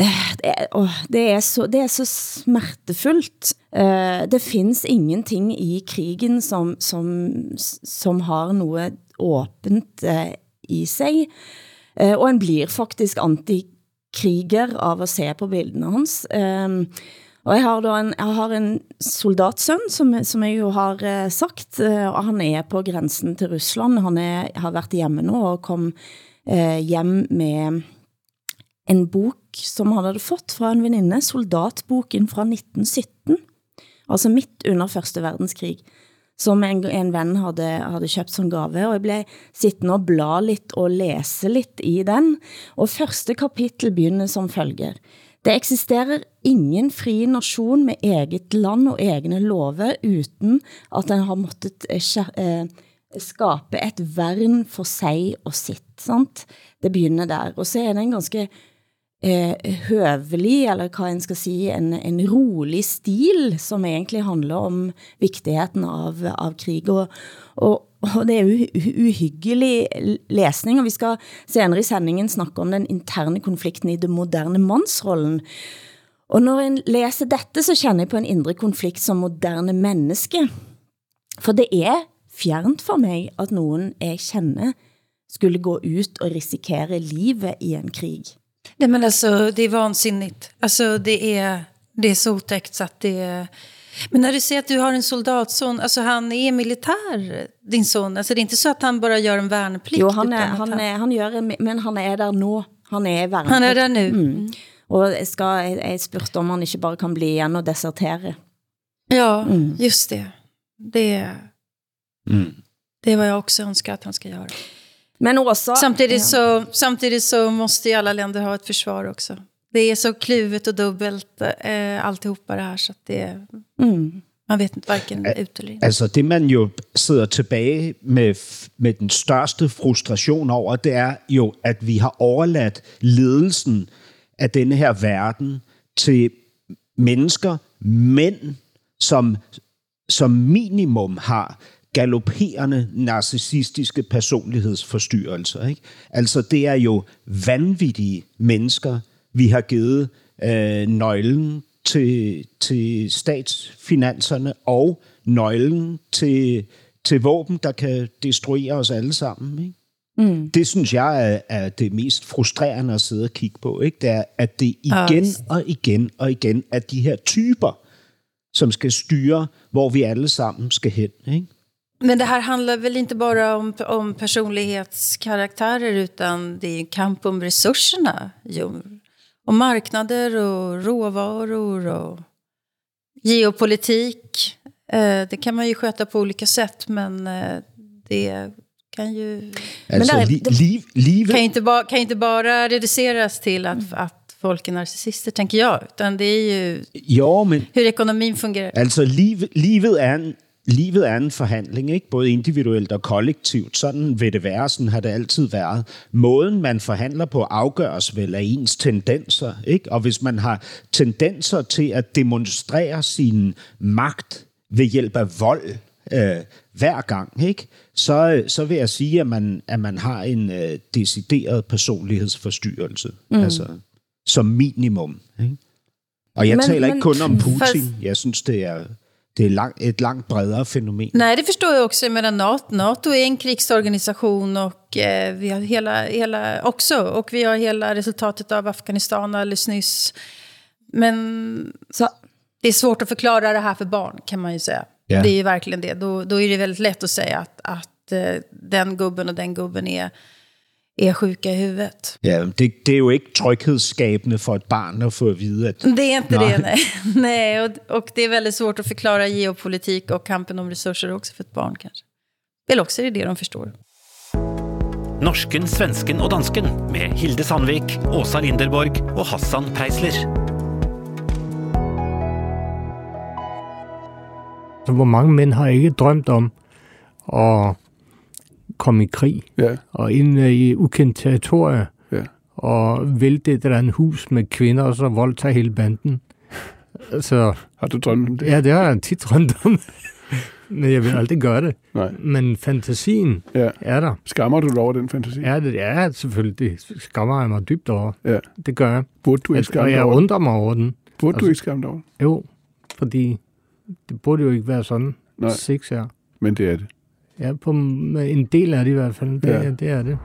uh, det, er, oh, det, er så, det er så smertefuldt. Uh, det findes ingenting i krigen som, som, som har noget åbent uh, i sig. Og en blir faktisk antik kriger av at se på bildene hans. Um, og jeg har, da en, jeg har en soldatsøn, som, som jeg jo har uh, sagt, uh, og han er på grænsen til Rusland. Han er, har været hjemme nu og kom uh, hjem med en bok, som han havde fått fra en veninde, soldatboken fra 1917, altså midt under Første verdenskrig som en, en ven havde, havde købt som gave, og jeg blev sittende og bla lidt og læse lidt i den. Og første kapitel begynder som følger. Det eksisterer ingen fri nation med eget land og egne love, uten at den har måttet eh, eh skabe et værn for sig og sitt. Sant? Det begynder der. Og så er det en ganske eh, høvelig, eller hvad en skal sige, en, en rolig stil, som egentlig handler om vigtigheden av, av krig. Og, og, og det er jo uhyggelig læsning, og vi skal senere i sendingen snakke om den interne konflikten i det moderne mandsrollen. Og når en læser dette, så kender jeg på en indre konflikt som moderne menneske. For det er fjernt for mig, at nogen jeg kender skulle gå ut og risikere livet i en krig. Nej, men alltså, det är vansinnigt. Alltså, det, är, det är så otäckt så att det är... Men när du säger att du har en soldatson, alltså han är militär, din son. Alltså det är inte så att han bara gör en värnplikt. Jo, han, är, han, är, han gör en, men han är där nu. Han är värnplikt. Han är där nu. Mm. Mm. Och jag, ska, jag, jag spurte om han inte bara kan bli igen och desertere. Ja, mm. just det. Det, mm. det vad jag också önskar att han ska göra. Men Åsa... Samtidigt, så, samtidigt så måste ju alla länder ha ett försvar också. Det är så kluvet och dubbelt eh, alltihopa det här så att det... Mm. Man vet inte varken ut eller in. Altså det man jo sidder tilbage med, med den største frustration over, det er jo, at vi har overladt ledelsen af denne her verden til mennesker, mænd, som som minimum har galopperende narcissistiske personlighedsforstyrrelser. Ikke? Altså det er jo vanvittige mennesker, vi har givet øh, nøglen til, til statsfinanserne og nøglen til, til våben, der kan destruere os alle sammen. Ikke? Mm. Det synes jeg er, er det mest frustrerende at sidde og kigge på. Ikke? Det er, at det igen og igen og igen er de her typer, som skal styre, hvor vi alle sammen skal hen. Ikke? Men det här handlar väl inte bara om, om personlighetskaraktärer utan det är en kamp om resurserna. Jo. Om marknader och råvaror och geopolitik. Eh, det kan man ju sköta på olika sätt men eh, det kan ju, Altså, der er- li, liv, livet, kan ju inte, ba, kan inte bara reduceras till att, att folk är narcissister, tänker jag. Utan det är ju jo, men hur ekonomin fungerar. Altså, liv, livet, er en, livet er en forhandling, ikke? både individuelt og kollektivt. Sådan vil det være, sådan har det altid været. Måden, man forhandler på, afgøres vel af ens tendenser. Ikke? Og hvis man har tendenser til at demonstrere sin magt ved hjælp af vold øh, hver gang, ikke? Så, så vil jeg sige, at man, at man har en øh, decideret personlighedsforstyrrelse. Mm. Altså, som minimum. Ikke? Og jeg Men- taler men- ikke kun om Putin. Fast- Jeg synes, det er, det er lang, et langt bredere fænomen. Nej, det förstår jag också. Menar, NATO, NATO är en krigsorganisation och eh, vi har hela, hela också. Och vi har hela resultatet av Afghanistan alldeles nyss. Men Så det är svårt att förklara det här för barn, kan man ju säga. Ja. Det är ju verkligen det. Då, då är det väldigt lätt att säga att, att eh, den gubben och den gubben är, är sjuka i huvudet. Ja, det, det er jo ikke tryghedsskabende for et barn at få at vide, at Det är inte Nej. det, nej. nej och, och det är väldigt svårt att förklara geopolitik och kampen om resurser också för ett barn kanske. Eller också är det det de förstår. Norsken, svensken og dansken med Hilde Sandvik, Åsa Linderborg og Hassan Preisler. Hvor mange mænd har ikke drømt om at komme i krig Ja, og ind i ukendt territorie ja. og vælte et eller andet hus med kvinder og så voldtage hele banden. Så Har du drømt om det? ja, det har jeg tit drømt om. Men jeg vil aldrig gøre det. Nej. Men fantasien Ja. er der. Skammer du dig over den fantasi? Ja, det er selvfølgelig. Det skammer jeg mig dybt over. Ja. Det gør jeg. Burde du ikke skamme og dig jeg over den? undrer mig over den. Burde du altså- ikke skamme dig over? Jo, fordi det burde jo ikke være sådan. Nej. Sex er. Men det er det. Ja, på en del af det i hvert fald. Det, Ja. det er det.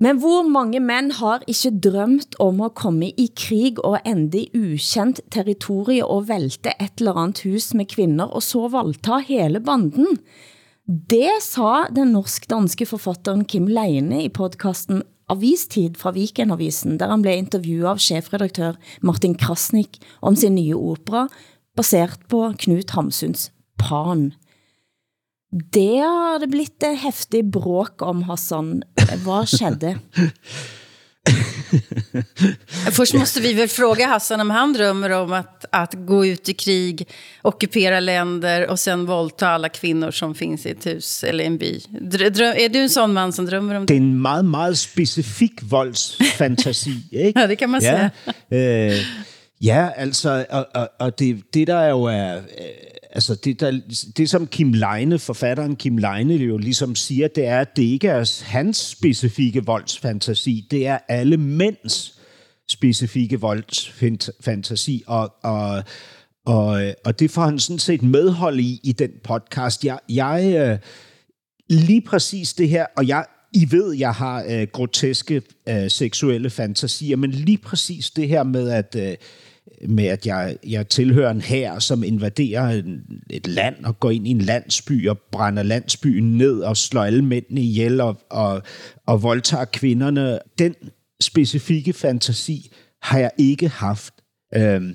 Men hvor mange mænd har ikke drømt om at komme i krig og ende i ukendt territorie og vælte et eller andet hus med kvinder og så voldta hele banden? Det sa den norsk-danske forfatteren Kim Leine i podcasten Avistid fra Vikenavisen, der han blev interviewet av chefredaktør Martin Krasnik om sin nye opera, baseret på Knut Hamsuns Pan. Det har det blitt et heftig bråk om, Hassan. Hvad skedde? Först måste vi väl fråga Hassan om han drömmer om att, att gå ut i krig, ockupera länder och sen våldta alla kvinnor som finns i ett hus eller en by. Drö, drö, är du en sån man som drömmer om det det? er en meget, meget specifik voldsfantasi. Ikke? Ja, det kan man ja, säga. øh, ja, altså, og, og, og det, det der jo er... Øh, altså, det, der, det som Kim Leine, forfatteren Kim Leine jo ligesom siger, det er, at det ikke er hans specifikke voldsfantasi, det er alle mænds specifikke voldsfantasi, og, og, og, og det får han sådan set medhold i, i den podcast. Jeg, jeg øh, lige præcis det her, og jeg, I ved, jeg har øh, groteske øh, seksuelle fantasier, men lige præcis det her med, at, øh, med, at jeg, jeg tilhører en her, som invaderer en, et land og går ind i en landsby og brænder landsbyen ned og slår alle mændene ihjel og, og, og voldtager kvinderne. Den specifikke fantasi har jeg ikke haft. Øhm,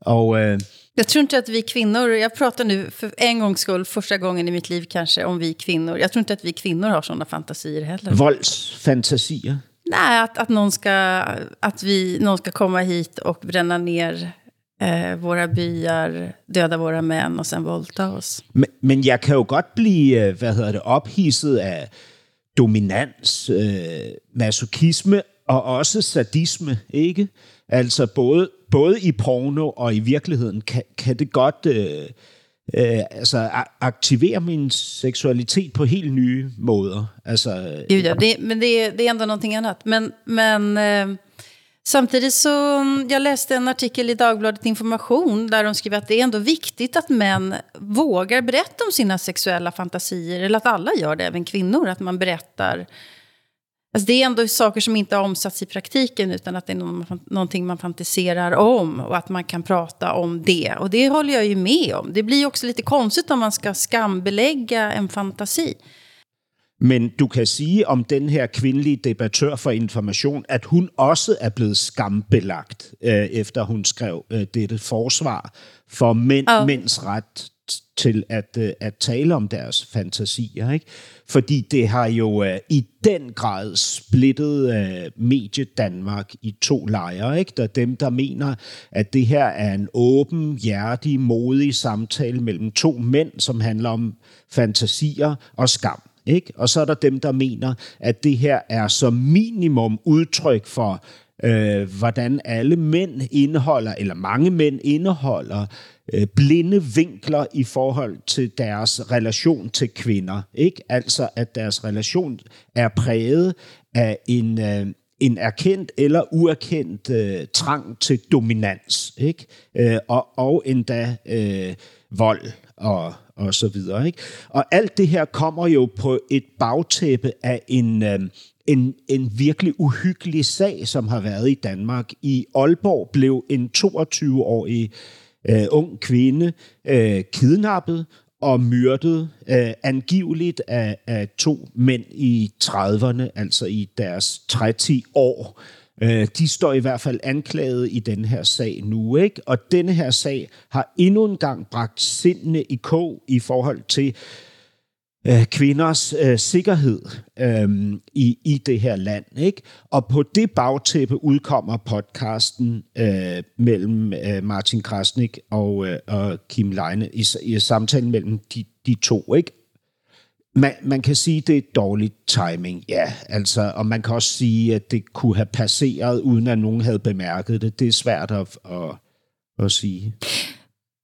og øh, Jag tror inte att vi kvinnor, jag pratar nu för en gångs skull, första gången i mitt liv kanske, om vi kvinnor. Jag tror inte att vi kvinnor har sådana fantasier heller. voldsfantasier. Nej, att, att, någon ska, att vi, någon ska komma hit och bränna ner eh, våra byar, döda våra män och sen våldta oss. Men, men jeg kan jo godt blive, vad hvad hedder det, ophidset af dominans, øh, masochisme og også sadisme, ikke? Altså både, både i porno og i virkeligheden kan, kan det godt øh, øh, altså, aktivere min seksualitet på helt nye måder. Altså, Gud, ja, det, men det, är- det är ändå någonting annat. Men, men eh, samtidigt så, mm, jag läste en artikel i Dagbladet Information där de skriver att det är ändå viktigt att män vågar berätta om sina sexuella fantasier, eller att alla gör det, även kvinnor, att man berättar Alltså det är ändå saker som inte har omsatts i praktiken utan att det är någon, någonting man fantiserar om och att man kan prata om det. Och det håller jag ju med om. Det blir också lite konstigt om man ska skambelägga en fantasi. Men du kan sige om den her kvindelige debattør for information, at hun også er blevet skambelagt, øh, efter hun skrev øh, dette forsvar for mænd, Ja. mænds ret til at, øh, at tale om deres fantasier. Ikke? Fordi det har jo øh, i den grad splittet øh, medie Danmark i to lejre. Ikke? Der er dem, der mener, at det her er en åben, hjertig, modig samtale mellem to mænd, som handler om fantasier og skam. Ikke? Og så er der dem, der mener, at det her er som minimum udtryk for, øh, hvordan alle mænd indeholder, eller mange mænd indeholder, øh, blinde vinkler i forhold til deres relation til kvinder. Ikke? Altså, at deres relation er præget af en... Øh, en erkendt eller uerkendt øh, trang til dominans, ikke? Øh, og, og endda øh, vold og, og så videre. Ikke? Og alt det her kommer jo på et bagtæppe af en, øh, en, en virkelig uhyggelig sag, som har været i Danmark. I Aalborg blev en 22-årig øh, ung kvinde øh, kidnappet og myrdet øh, angiveligt af, af to mænd i 30'erne, altså i deres 30 år. Øh, de står i hvert fald anklaget i den her sag nu, ikke? Og denne her sag har endnu en gang bragt sindene i kog i forhold til øh, kvinders øh, sikkerhed øh, i, i det her land. Ikke? Og på det bagtæppe udkommer podcasten øh, mellem øh, Martin Krasnik og, øh, og Kim Leine i, i samtalen mellem de, de to. Ikke? Man, man kan sige, at det er dårlig timing, ja. Altså, og man kan også sige, at det kunne have passeret, uden at nogen havde bemærket det. Det er svært at, at, at sige.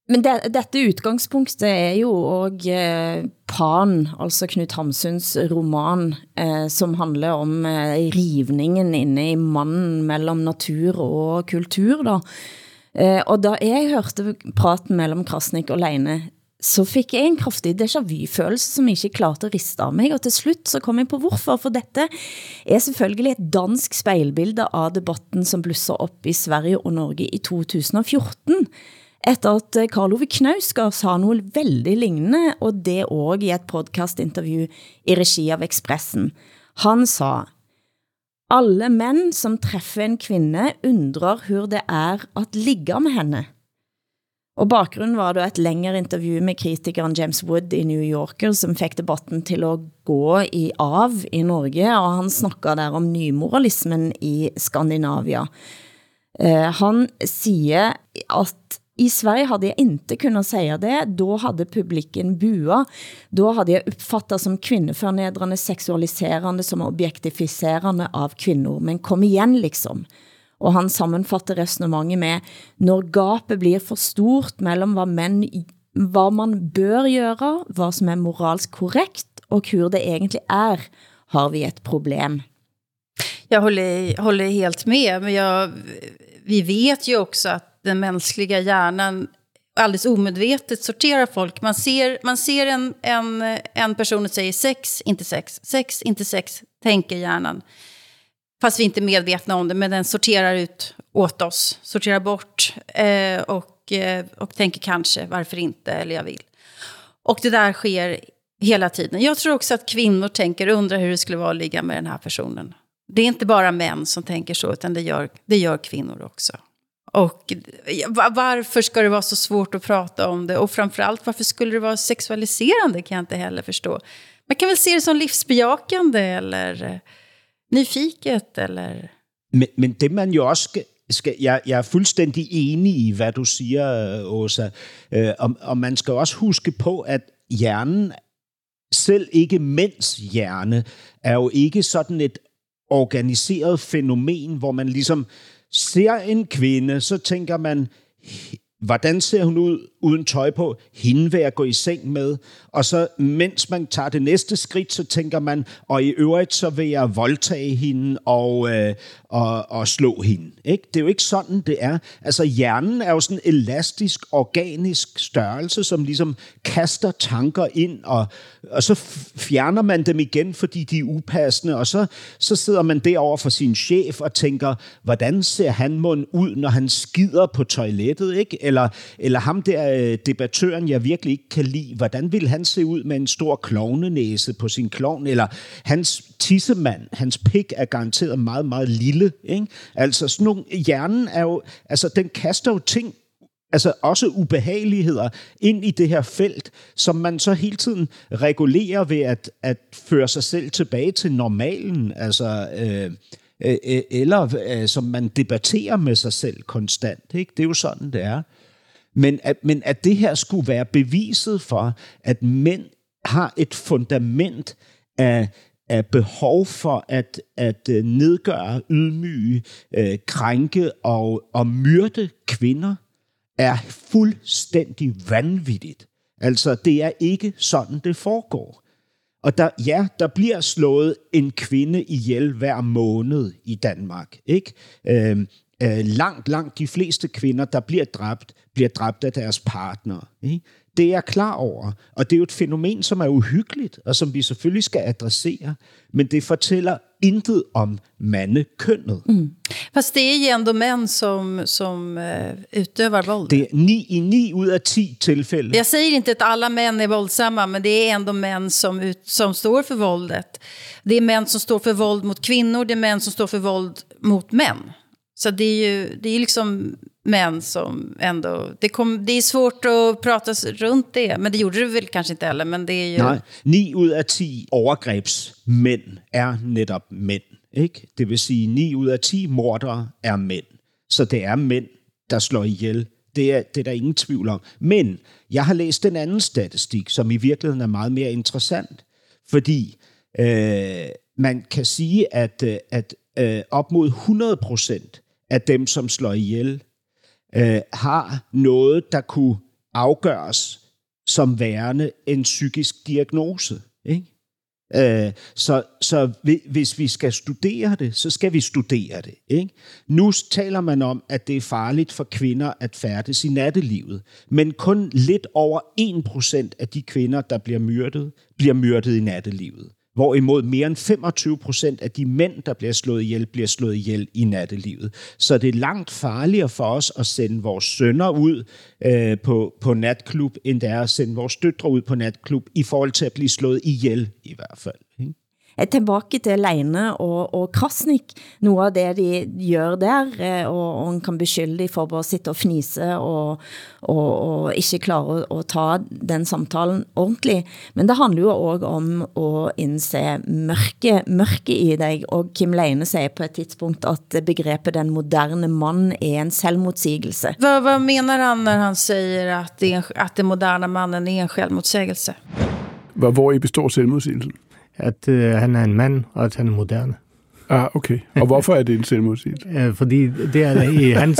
Men det, dette udgangspunktet er jo og eh, Pan, altså Knut Hamsuns roman, eh, som handler om eh, rivningen inne i mannen mellem natur og kultur. Da. Eh, og da jeg hørte praten mellem Krasnik og Leine, så fik jeg en kraftig déjà vu-følelse, som ikke klarte at riste af mig, og til slut så kom jeg på hvorfor, for dette er selvfølgelig et dansk spejlbilde av debatten, som blusser op i Sverige og Norge i 2014, efter at eh, Karl Ove Knausgaard sa noget veldig lignende, og det også i et podcastinterview i regi av Expressen. Han sa, alle mænd, som træffer en kvinde, undrer hur det er at ligge med henne. Og bakgrunden var det et længere interview med kritikeren James Wood i New Yorker, som fik debatten til at gå i av i Norge, og han snakker der om nymoralismen i Skandinavia. Uh, han siger, at i Sverige hade jag inte kunnat säga det. Då hade publiken bua. Då hade jag uppfattat som kvinneförnedrande, sexualiserande, som objektificerande av kvinnor. Men kom igen liksom. Og han sammenfatter resonemanget med, når gapet blir for stort mellem hvad, mænd, hvad man bør gøre, hvad som er moralsk korrekt, og hur det egentlig er, har vi et problem. Jag håller, håller helt med, men jag, vi vet ju också att den mänskliga hjärnan alldeles omedvetet sorterar folk. Man ser, man ser en, en, en person och säger sex, inte sex, sex, inte sex, tänker hjärnan. Fast vi inte är medvetna om det, men den sorterar ut åt oss, sorterar bort eh, och, eh, och tänker kanske, varför inte, eller jag vill. Och det där sker hela tiden. Jag tror också att kvinnor tänker, undrar hur det skulle vara att ligga med den här personen. Det är inte bara män som tänker så, utan det gör, det gör kvinnor också. Och varför ska det vara så svårt att prata om det? Och framförallt, varför skulle det vara sexualiserande kan jag inte heller förstå. Man kan väl se det som livsbejakande eller nyfiket, eller... Men, men det man jo også skal, skal jeg, jeg er fuldstændig enig i, hvad du siger, Åsa. Øh, og, og man skal også huske på, at hjernen, selv ikke mænds hjerne, er jo ikke sådan et organiseret fænomen, hvor man ligesom ser en kvinde, så tænker man, Hvordan ser hun ud uden tøj på? Hende vil jeg gå i seng med. Og så mens man tager det næste skridt, så tænker man, og i øvrigt så vil jeg voldtage hende og, øh, og, og slå hende. Ikke? Det er jo ikke sådan, det er. Altså hjernen er jo sådan en elastisk, organisk størrelse, som ligesom kaster tanker ind, og, og så fjerner man dem igen, fordi de er upassende, og så, så sidder man derover for sin chef og tænker, hvordan ser han mund ud, når han skider på toilettet, ikke? Eller, eller ham der øh, debattøren, jeg virkelig ikke kan lide, hvordan vil han se ud med en stor klovnenæse på sin klovn, eller hans tissemand, hans pik er garanteret meget, meget lille, ikke? Altså sådan nogle, hjernen er jo, altså den kaster jo ting altså også ubehageligheder ind i det her felt, som man så hele tiden regulerer ved at, at føre sig selv tilbage til normalen, altså øh, øh, øh eller øh, som man debatterer med sig selv konstant. Ikke? Det er jo sådan, det er. Men at, men at det her skulle være beviset for, at mænd har et fundament af, af behov for at, at øh, nedgøre, ydmyge, øh, krænke og, og myrde kvinder, er fuldstændig vanvittigt. Altså, det er ikke sådan, det foregår. Og der, ja, der bliver slået en kvinde ihjel hver måned i Danmark. Ikke? Øh, øh, langt, langt de fleste kvinder, der bliver dræbt, bliver dræbt af deres partner. Ikke? Det er jeg klar over. Og det er jo et fænomen, som er uhyggeligt, og som vi selvfølgelig skal adressere. Men det fortæller intet om mandekønnet. Mm. Fast det är ju ändå män som, som uh, utövar våld. Det är ni, i ni ud af ti tillfällen. Jag säger inte att alla män är våldsamma, men det är ändå män som, ut, som står för våldet. Det är män som står för våld mot kvinnor, det är män som står för våld mot män. Så det är ju det är liksom män som ändå... Det, kom, det är svårt att prata runt det, men det gjorde du väl kanske inte heller. Men det är ju... Nej, 9 ud af 10 overgrebsmænd er netop mænd. Ikke? Det vil sige, 9 ud af 10 mordere er mænd. Så det er mænd, der slår ihjel. Det er, det er der ingen tvivl om. Men jeg har læst den anden statistik, som i virkeligheden er meget mere interessant. Fordi øh, man kan sige, at, øh, at øh, op mod 100 procent af dem, som slår ihjel, øh, har noget, der kunne afgøres som værende en psykisk diagnose. Ikke? Øh, så, så hvis vi skal studere det, så skal vi studere det. Ikke? Nu taler man om, at det er farligt for kvinder at færdes i nattelivet, men kun lidt over 1% af de kvinder, der bliver myrdet, bliver myrdet i nattelivet. Hvorimod mere end 25 procent af de mænd, der bliver slået ihjel, bliver slået ihjel i nattelivet. Så det er langt farligere for os at sende vores sønner ud øh, på, på natklub, end det er at sende vores døtre ud på natklub, i forhold til at blive slået ihjel i hvert fald. Ikke? Tilbage til Leine og, og Krasnik. Noget af det, de gør der, eh, og, og man kan beskylde dem for bare at sitte og fnise og, og, og ikke klare at, at ta den samtalen ordentligt. Men det handler jo også om at indse mørke, mørke i dig, og Kim Leine siger på et tidspunkt, at begrebet den moderne mand er en selvmotsigelse. Hvad, hvad mener han, når han siger, at, det, at den moderne mannen er en selvmotsigelse? Hvor i består selvmodsigelsen? At øh, han er en mand, og at han er moderne. Ah, okay. Og hvorfor er det en selvmodsigelse? Øh, fordi det er i hans,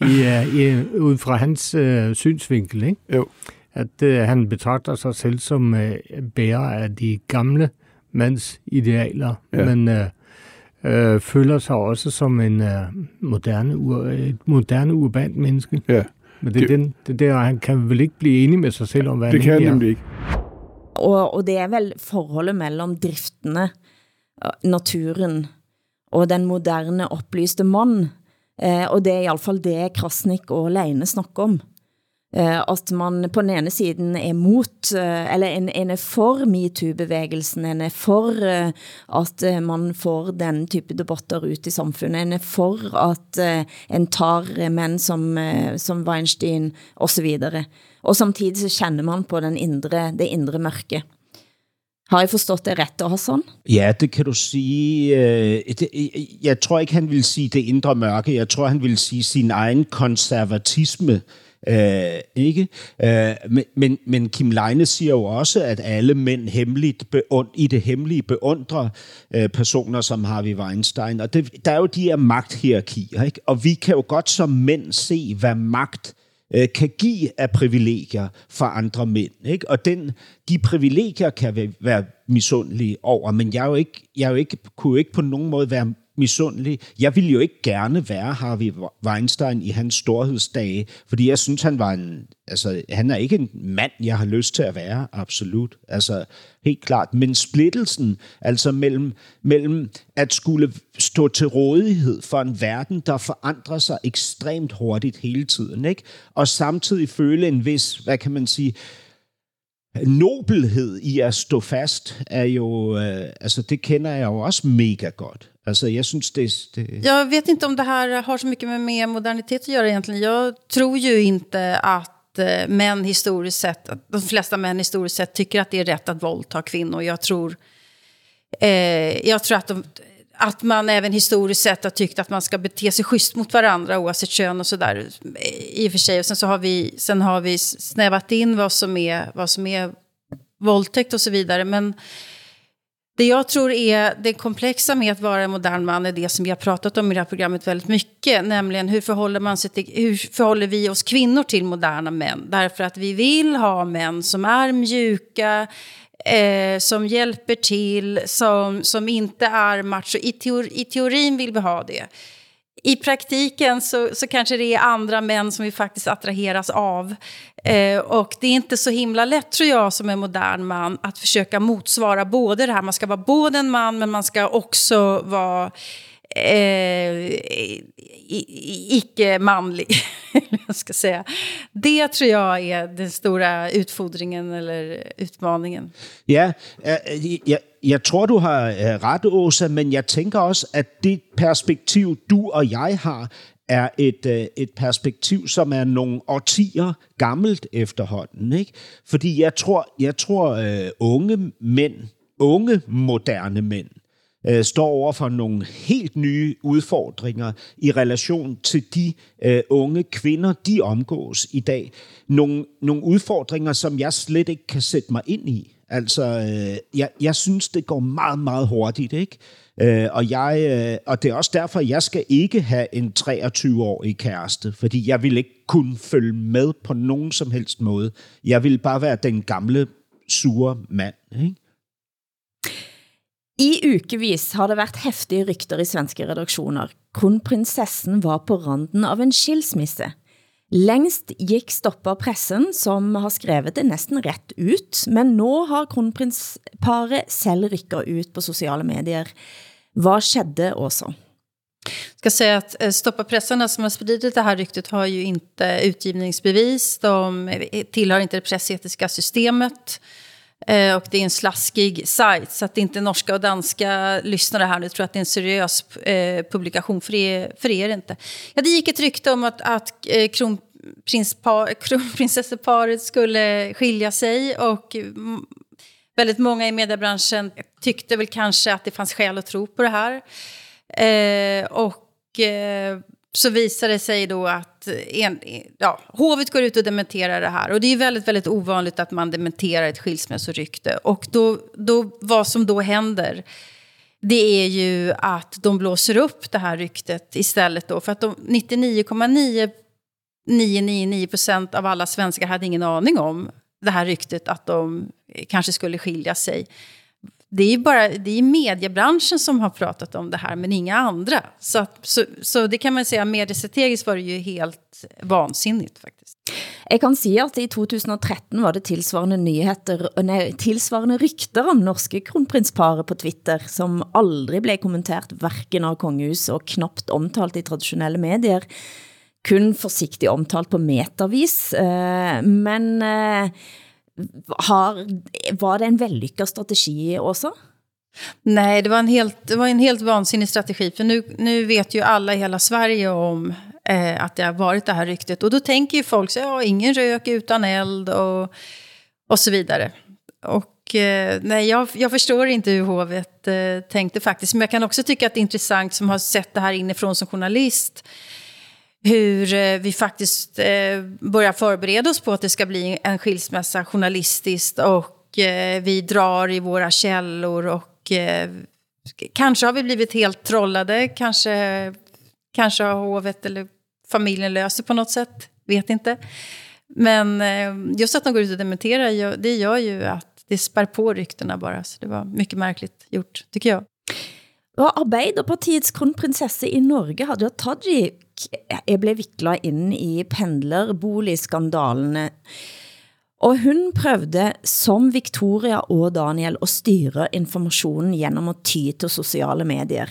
i, uh, i, ud fra hans uh, synsvinkel, ikke? Jo. At uh, han betragter sig selv som uh, bærer af de gamle mands idealer, ja. men uh, uh, føler sig også som en uh, moderne, ur, et moderne urbant menneske. Ja. Men det, det, den, det der, han kan vel ikke blive enig med sig selv om, hvad det han kan han nemlig ikke. Og, og det er vel forholdet mellem driftene, eh, naturen og den moderne oplyste mand. Eh, og det er i alle fall det Krasnik og Leine snakker om. Eh, at man på den ene siden er mot, eh, eller en, en er for MeToo-bevægelsen, en er for eh, at eh, man får den type debatter ut i samfundet, en er for at eh, en tar menn som, eh, som Weinstein og så videre. Og samtidig så kender man på den indre, det indre mørke. Har jeg forstået det ret, Hassan? Ja, det kan du sige. Øh, øh, jeg tror ikke, han vil sige det indre mørke. Jeg tror, han vil sige sin egen konservatisme. Øh, ikke? Øh, men, men, men Kim Leine siger jo også, at alle mænd hemmeligt beund, i det hemmelige beundrer øh, personer som Harvey Weinstein. Og det, der er jo de her magthierarkier, ikke? og vi kan jo godt som mænd se, hvad magt øh, kan give af privilegier for andre mænd. Ikke? Og den, de privilegier kan vi være misundelige over, men jeg, er jo ikke, jeg er jo ikke, kunne jo ikke på nogen måde være misundelig. Jeg ville jo ikke gerne være Harvey Weinstein i hans storhedsdage, fordi jeg synes, han var en... Altså, han er ikke en mand, jeg har lyst til at være, absolut. Altså, helt klart. Men splittelsen, altså mellem, mellem at skulle stå til rådighed for en verden, der forandrer sig ekstremt hurtigt hele tiden, ikke? og samtidig føle en vis, hvad kan man sige, nobelhed i at stå fast, er jo, øh, altså det kender jeg jo også mega godt. Alltså jag syns det, det... Jag vet inte om det här har så mycket med mer modernitet att göra egentligen. Jag tror ju inte att eh, män historiskt sett, de flesta män historiskt sett tycker att det är rätt att våldta kvinnor. Jag tror, eh, jag tror att, de, att man även historiskt sett har tyckt att man ska bete sig schysst mot varandra oavsett kön och sådär. Eh, I och för sig. Och sen så har vi, sen har vi snävat in vad som är, vad som är våldtäkt och så vidare. Men det jag tror är det komplexa med att vara en modern man är det som vi har pratat om i det här programmet väldigt mycket. Nämligen hur förhåller, man sig till, hur förhåller vi oss kvinnor till moderna män? Därför att vi vill ha män som är mjuka, eh, som hjälper till, som, som inte är macho. I, teor, I teorin vill vi ha det i praktiken så, så kanske det är andra män som vi faktiskt attraheras av. Eh, och det är inte så himla lätt tror jag som en modern man att försöka motsvara både det här, man ska vara både en man men man ska också vara eh, icke-manlig. jag ska säga. Det tror jag är den stora utfordringen eller utmaningen. Ja, eh, jag, jag tror, du har eh, ret, Åsa, men jeg tænker også, at det perspektiv, du og jeg har, er et, eh, et perspektiv, som er nogle årtier gammelt efterhånden. Ikke? Fordi jeg tror, jeg tror uh, unge mænd, unge moderne mænd, øh, står over for nogle helt nye udfordringer i relation til de øh, unge kvinder, de omgås i dag. Nogle, nogle udfordringer, som jeg slet ikke kan sætte mig ind i. Altså, øh, jeg, jeg synes, det går meget, meget hurtigt, ikke? Øh, og, jeg, øh, og det er også derfor, jeg skal ikke have en 23-årig kæreste, fordi jeg vil ikke kunne følge med på nogen som helst måde. Jeg vil bare være den gamle, sure mand, ikke? I ukevis har det været heftige rykter i svenske redaktioner. Kronprinsessen var på randen av en skilsmisse. Længst gik stopper pressen, som har skrevet det næsten ret ut, men nu har kronprinsparet selv rykket ut på sociale medier. Vad skedde også? Jag ska säga att eh, altså, som har spridit det här ryktet har ju inte utgivningsbevis. De eh, tillhör inte det pressetiska systemet. Eh, och det är en slaskig sajt, så att det inte norska och danska lyssnare här nu tror att det är en seriös eh, publikation, för det, för det är det inte. Ja, det gick ett rykte om att, att eh, kronprinsesseparet skulle skilja sig och väldigt många i mediebranschen tyckte väl kanske att det fanns skäl att tro på det här. Eh, och eh, så visade det sig då att Eh, en, ja, hovet går ut och dementerar det här. Och det är väldigt, väldigt ovanligt att man dementerar ett skilsmässorykte. Och då, då, vad som då händer, det är ju att de blåser upp det här ryktet istället då. För att 99,999 procent av alla svenskar hade ingen aning om det här ryktet att de eh, kanske skulle skilja sig det är bara det är mediebranschen som har pratat om det här, men inga andra. Så, så, så det kan man säga, mediestrategiskt var det ju helt vansinnigt faktiskt. Jeg kan sige, at i 2013 var det tilsvarende nyheter, nej, tilsvarende rykter om norske kronprinsparet på Twitter, som aldrig blev kommentert hverken av kongehus og knapt omtalt i traditionelle medier. Kun forsigtigt omtalt på metavis, eh, men eh, har, var det en vellykket strategi också? Nej, det var en helt, det var en helt vansinnig strategi. För nu, nu vet ju alla i hela Sverige om eh, att det har varit det här ryktet. Och då tänker ju folk så ja, ingen rök utan eld och, och så vidare. Och eh, nej, jag, jag förstår inte hur hovet eh, tänkte faktiskt. Men jag kan också tycka att det är intressant som har sett det här inifrån som journalist hur eh, vi faktiskt eh, börjar förbereda oss på att det ska bli en skilsmässa journalistiskt och eh, vi drar i våra källor och kanske har vi blivit helt trollade, kanske, kanske har hovet eller familjen löser på något sätt. vet inte. Men just att de går ut och dementerar, det gör ju att det spär på ryktena bara. Så det var mycket märkligt gjort, tycker jag. Og Arbeiderpartiets kronprinsesse i Norge, Hadia Tajik, jeg blev viklet ind i pendlerboligskandalene. Og hun prøvde, som Victoria og Daniel, at styre informationen gennem at ty til sociale medier.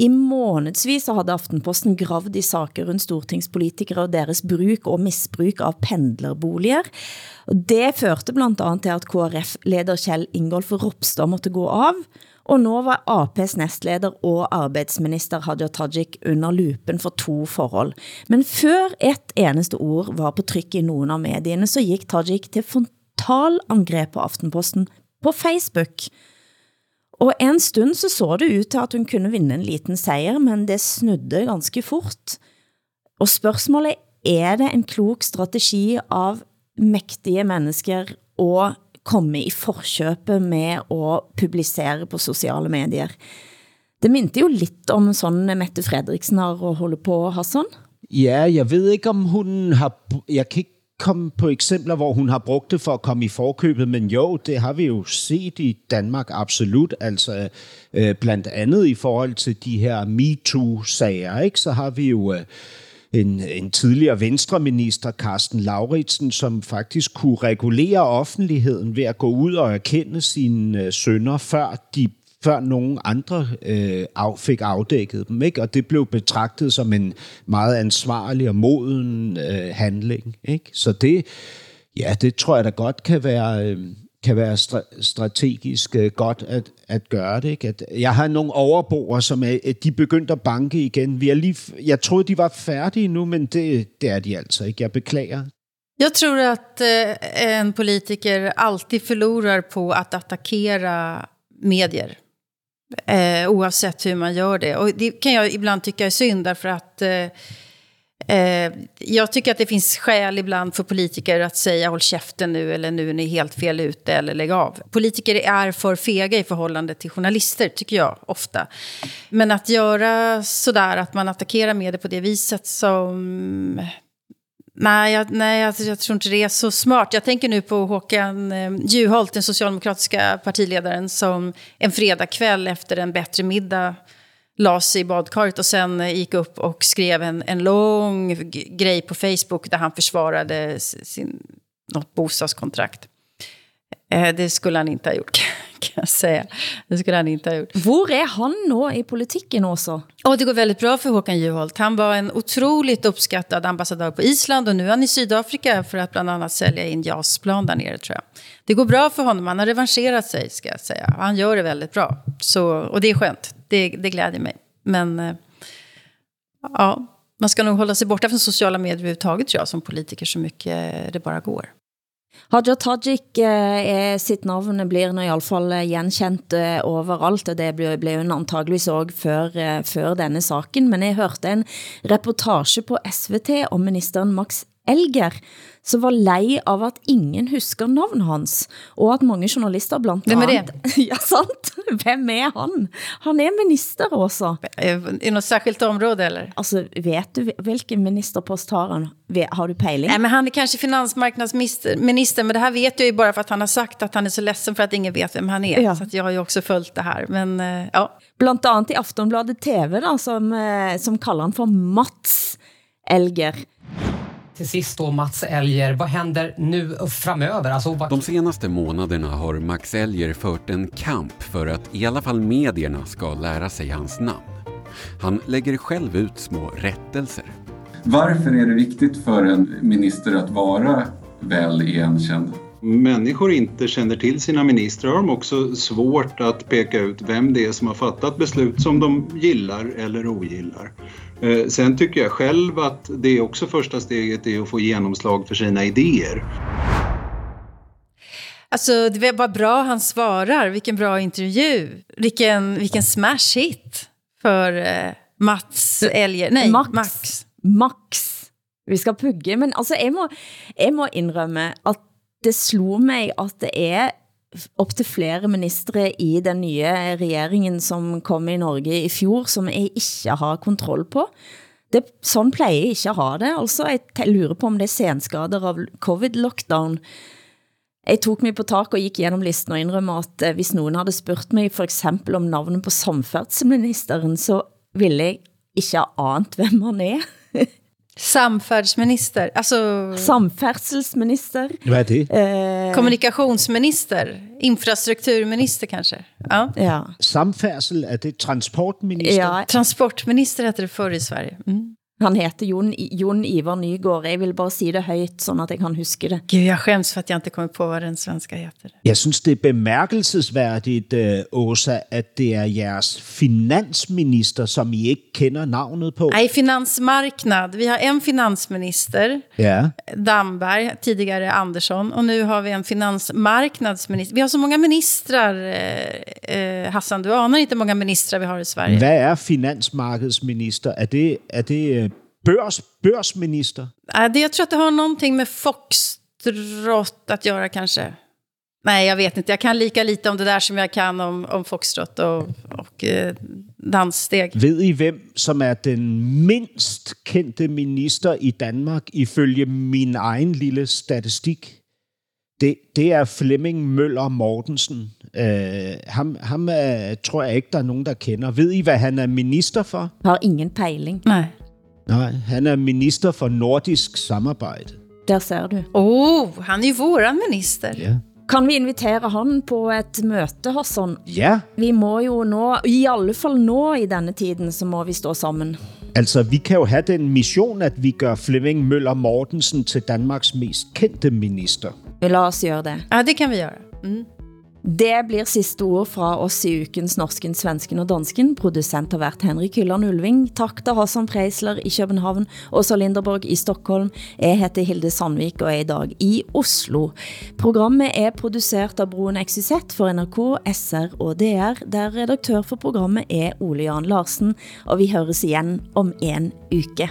I månedsvis havde Aftenposten gravd i saker rundt stortingspolitikere og deres bruk og misbruk av pendlerboliger. Og det førte blandt andet til at KRF-leder Kjell Ingolf Ropstad måtte gå av, og nu var AP's nestleder og arbejdsminister Hadia Tajik under lupen for to forhold. Men før et eneste ord var på tryk i nogen av medierne, så gik Tajik til frontalangrep på Aftenposten på Facebook. Og en stund så så det ut til at hun kunne vinde en liten sejr, men det snudde ganske fort. Og spørgsmålet, er det en klok strategi av mægtige mennesker og komme i forkøbet med at publicere på sociale medier. Det minte jo lidt om sådan Mette Frederiksen har holdt på, Hassan. Ja, jeg ved ikke, om hun har... Jeg kan ikke komme på eksempler, hvor hun har brugt det for at komme i forkøbet, men jo, det har vi jo set i Danmark absolut, altså øh, blandt andet i forhold til de her MeToo-sager, ikke? så har vi jo... Øh, en, en tidligere venstreminister, Carsten Lauritsen, som faktisk kunne regulere offentligheden ved at gå ud og erkende sine øh, sønder, før de før nogen andre øh, af, fik afdækket dem. Ikke? Og det blev betragtet som en meget ansvarlig og moden øh, handling. Ikke? Så det, ja, det tror jeg da godt kan være, øh, kan være stra- strategisk øh, godt at, at gøre det. Ikke? At jeg har nogle overboer, som er, de begyndte at banke igen. Vi er lige, jeg troede, de var færdige nu, men det, det er de altså ikke. Jeg beklager. Jag tror att eh, en politiker alltid förlorar på att attackera medier. Eh, oavsett hur man gör det. Och det kan jag ibland tycka är synd därför att eh, Eh, jag tycker att det finns skäl ibland för politiker att säga håll käften nu eller nu är ni helt fel ute eller lägg av. Politiker är för fega i förhållande till journalister tycker jag ofta. Men att göra sådär att man attackerar medier på det viset som... Nej, jag, nej jag, jag tror inte det är så smart. Jag tänker nu på Håkan eh, Juholt, den socialdemokratiska partiledaren, som en fredagkväll efter en bättre middag la sig i badkaret och sen gick upp och skrev en, en lång grej på Facebook där han försvarade sin, något bostadskontrakt. Eh, det skulle han inte ha gjort, kan jag säga. Det skulle han inte ha gjort. Hvor är han nu i politiken också? Och det går väldigt bra för Håkan Juholt. Han var en otroligt uppskattad ambassadör på Island och nu är han i Sydafrika för att bland annat sälja in JAS-plan där nere tror jag. Det går bra för honom, han har revanscherat sig ska jag säga. Han gör det väldigt bra. Så, och det är skönt, det, det gläder mig. Men eh, ja, man ska nog hålla sig borta från sociala medier överhuvudtaget tror jag som politiker så mycket det bara går. Hadia Tajik eh, eh sitt navn blir nå i alle fall eh, genkendt eh, overalt, og det blev, ble hun antageligvis også før, eh, før denne saken. Men jeg hørte en reportage på SVT om ministeren Max Elger, som var lei av at ingen husker navn hans, og at mange journalister blandt Hvem er det? ja, sant? Hvem er han? Han er minister også. I något särskilt område eller? Altså, vet du hvilken ministerpost har han? Har du pejling? Nej, men han är kanske finansmarknadsminister, men det här vet jag ju bara för att han har sagt att han är så ledsen för att ingen vet vem han är. Ja. Så att jag har ju också följt det här. Men, eh, ja. Blandt annat i Aftonbladet TV, då, som, eh, som kallar han för Mats Elger till sist då Mats Elger, vad händer nu framöver? Alltså, vad... De senaste månaderna har Max Elger fört en kamp för att i alla fall medierna ska lära sig hans namn. Han lägger själv ut små rättelser. Varför är det viktigt för en minister att vara väl igenkänd? människor inte känner till sina ministrar har de också svårt att peka ut vem det är som har fattat beslut som de gillar eller ogillar. Eh, sen tycker jag själv att det är också första steget är att få genomslag för sina idéer. Alltså, det var bra han svarar. Vilken bra intervju. Vilken, vilken smash hit för uh, Mats Elger. Nej, Max. Max. Max. Vi skal pugge, men altså, jeg må, jeg må indrømme, at det slog mig, at det er op til flere ministre i den nye regeringen, som kom i Norge i fjor, som jeg ikke har kontroll på. Det, sådan plejer jeg ikke at have det. Altså, jeg lurer på om det er senskader av covid-lockdown. Jeg tog mig på tak og gik gennem listen og indrømmer at eh, hvis nogen havde spurgt mig for eksempel om navnet på samfærdsministeren, så ville jeg ikke have ant hvem han er. Samfärdsminister, alltså Samfærdselsminister. Hvad er det? Eh, kommunikationsminister, infrastrukturminister kanske. Ja. ja. Samfærdsel, er det transportminister? Ja, Transportminister heter det förr i Sverige. Mm. Han heter Jon, Jon Ivar Nygård. Jeg vil bare sige det højt, sådan at jeg kan huske det. Gud, jag skäms för att jag inte kommer på vad den svenska heter. Jeg synes, det er bemærkelsesværdigt, øh, Åsa, at det er jeres finansminister, som I ikke kender navnet på. Nej, finansmarknad. Vi har en finansminister, Ja. Damberg, tidigare Andersson, och nu har vi en finansmarknadsminister. Vi har så många ministrar, eh, eh, Hassan, du anar inte många ministrar vi har i Sverige. Hvad er finansmarkedsminister? Er det, er det øh? Nej, det, jag tror att det har någonting med foxtrot att göra kanske. Nej, jag vet inte. Jag kan lika lite om det där som jag kan om, om foxtrot och, och eh, danssteg. Ved I, hvem som er den mindst kendte minister i Danmark, ifølge min egen lille statistik? Det, det er Flemming Møller Mortensen. Uh, ham ham uh, tror jeg ikke, der er nogen, der kender. Ved I, hvad han er minister for? Har ingen pejling. Nej. Nej, han er minister for nordisk samarbejde. Der ser du. Oh, han är våran minister. Ja. Kan vi invitere han på et møte, Hassan? Ja, Vi må jo nå, i alle fall nå i denne tiden, så må vi stå sammen. altså vi kan jo have den mission, at vi gør Flemming Møller Mortensen til Danmarks mest kendte minister. Vi la oss gøre det. Ja, det kan vi göra. Mm. Det blir sidste ord fra oss i ukens Norsken, Svensken og Dansken. Producent har været Henrik Hylland Ulving. Tak til Hassan Preisler i København, Åsa Linderborg i Stockholm. Jeg heter Hilde Sandvik og er i dag i Oslo. Programmet er produceret af Broen XYZ for NRK, SR og DR, der redaktør for programmet er Ole Jan Larsen, og vi høres igen om en uke.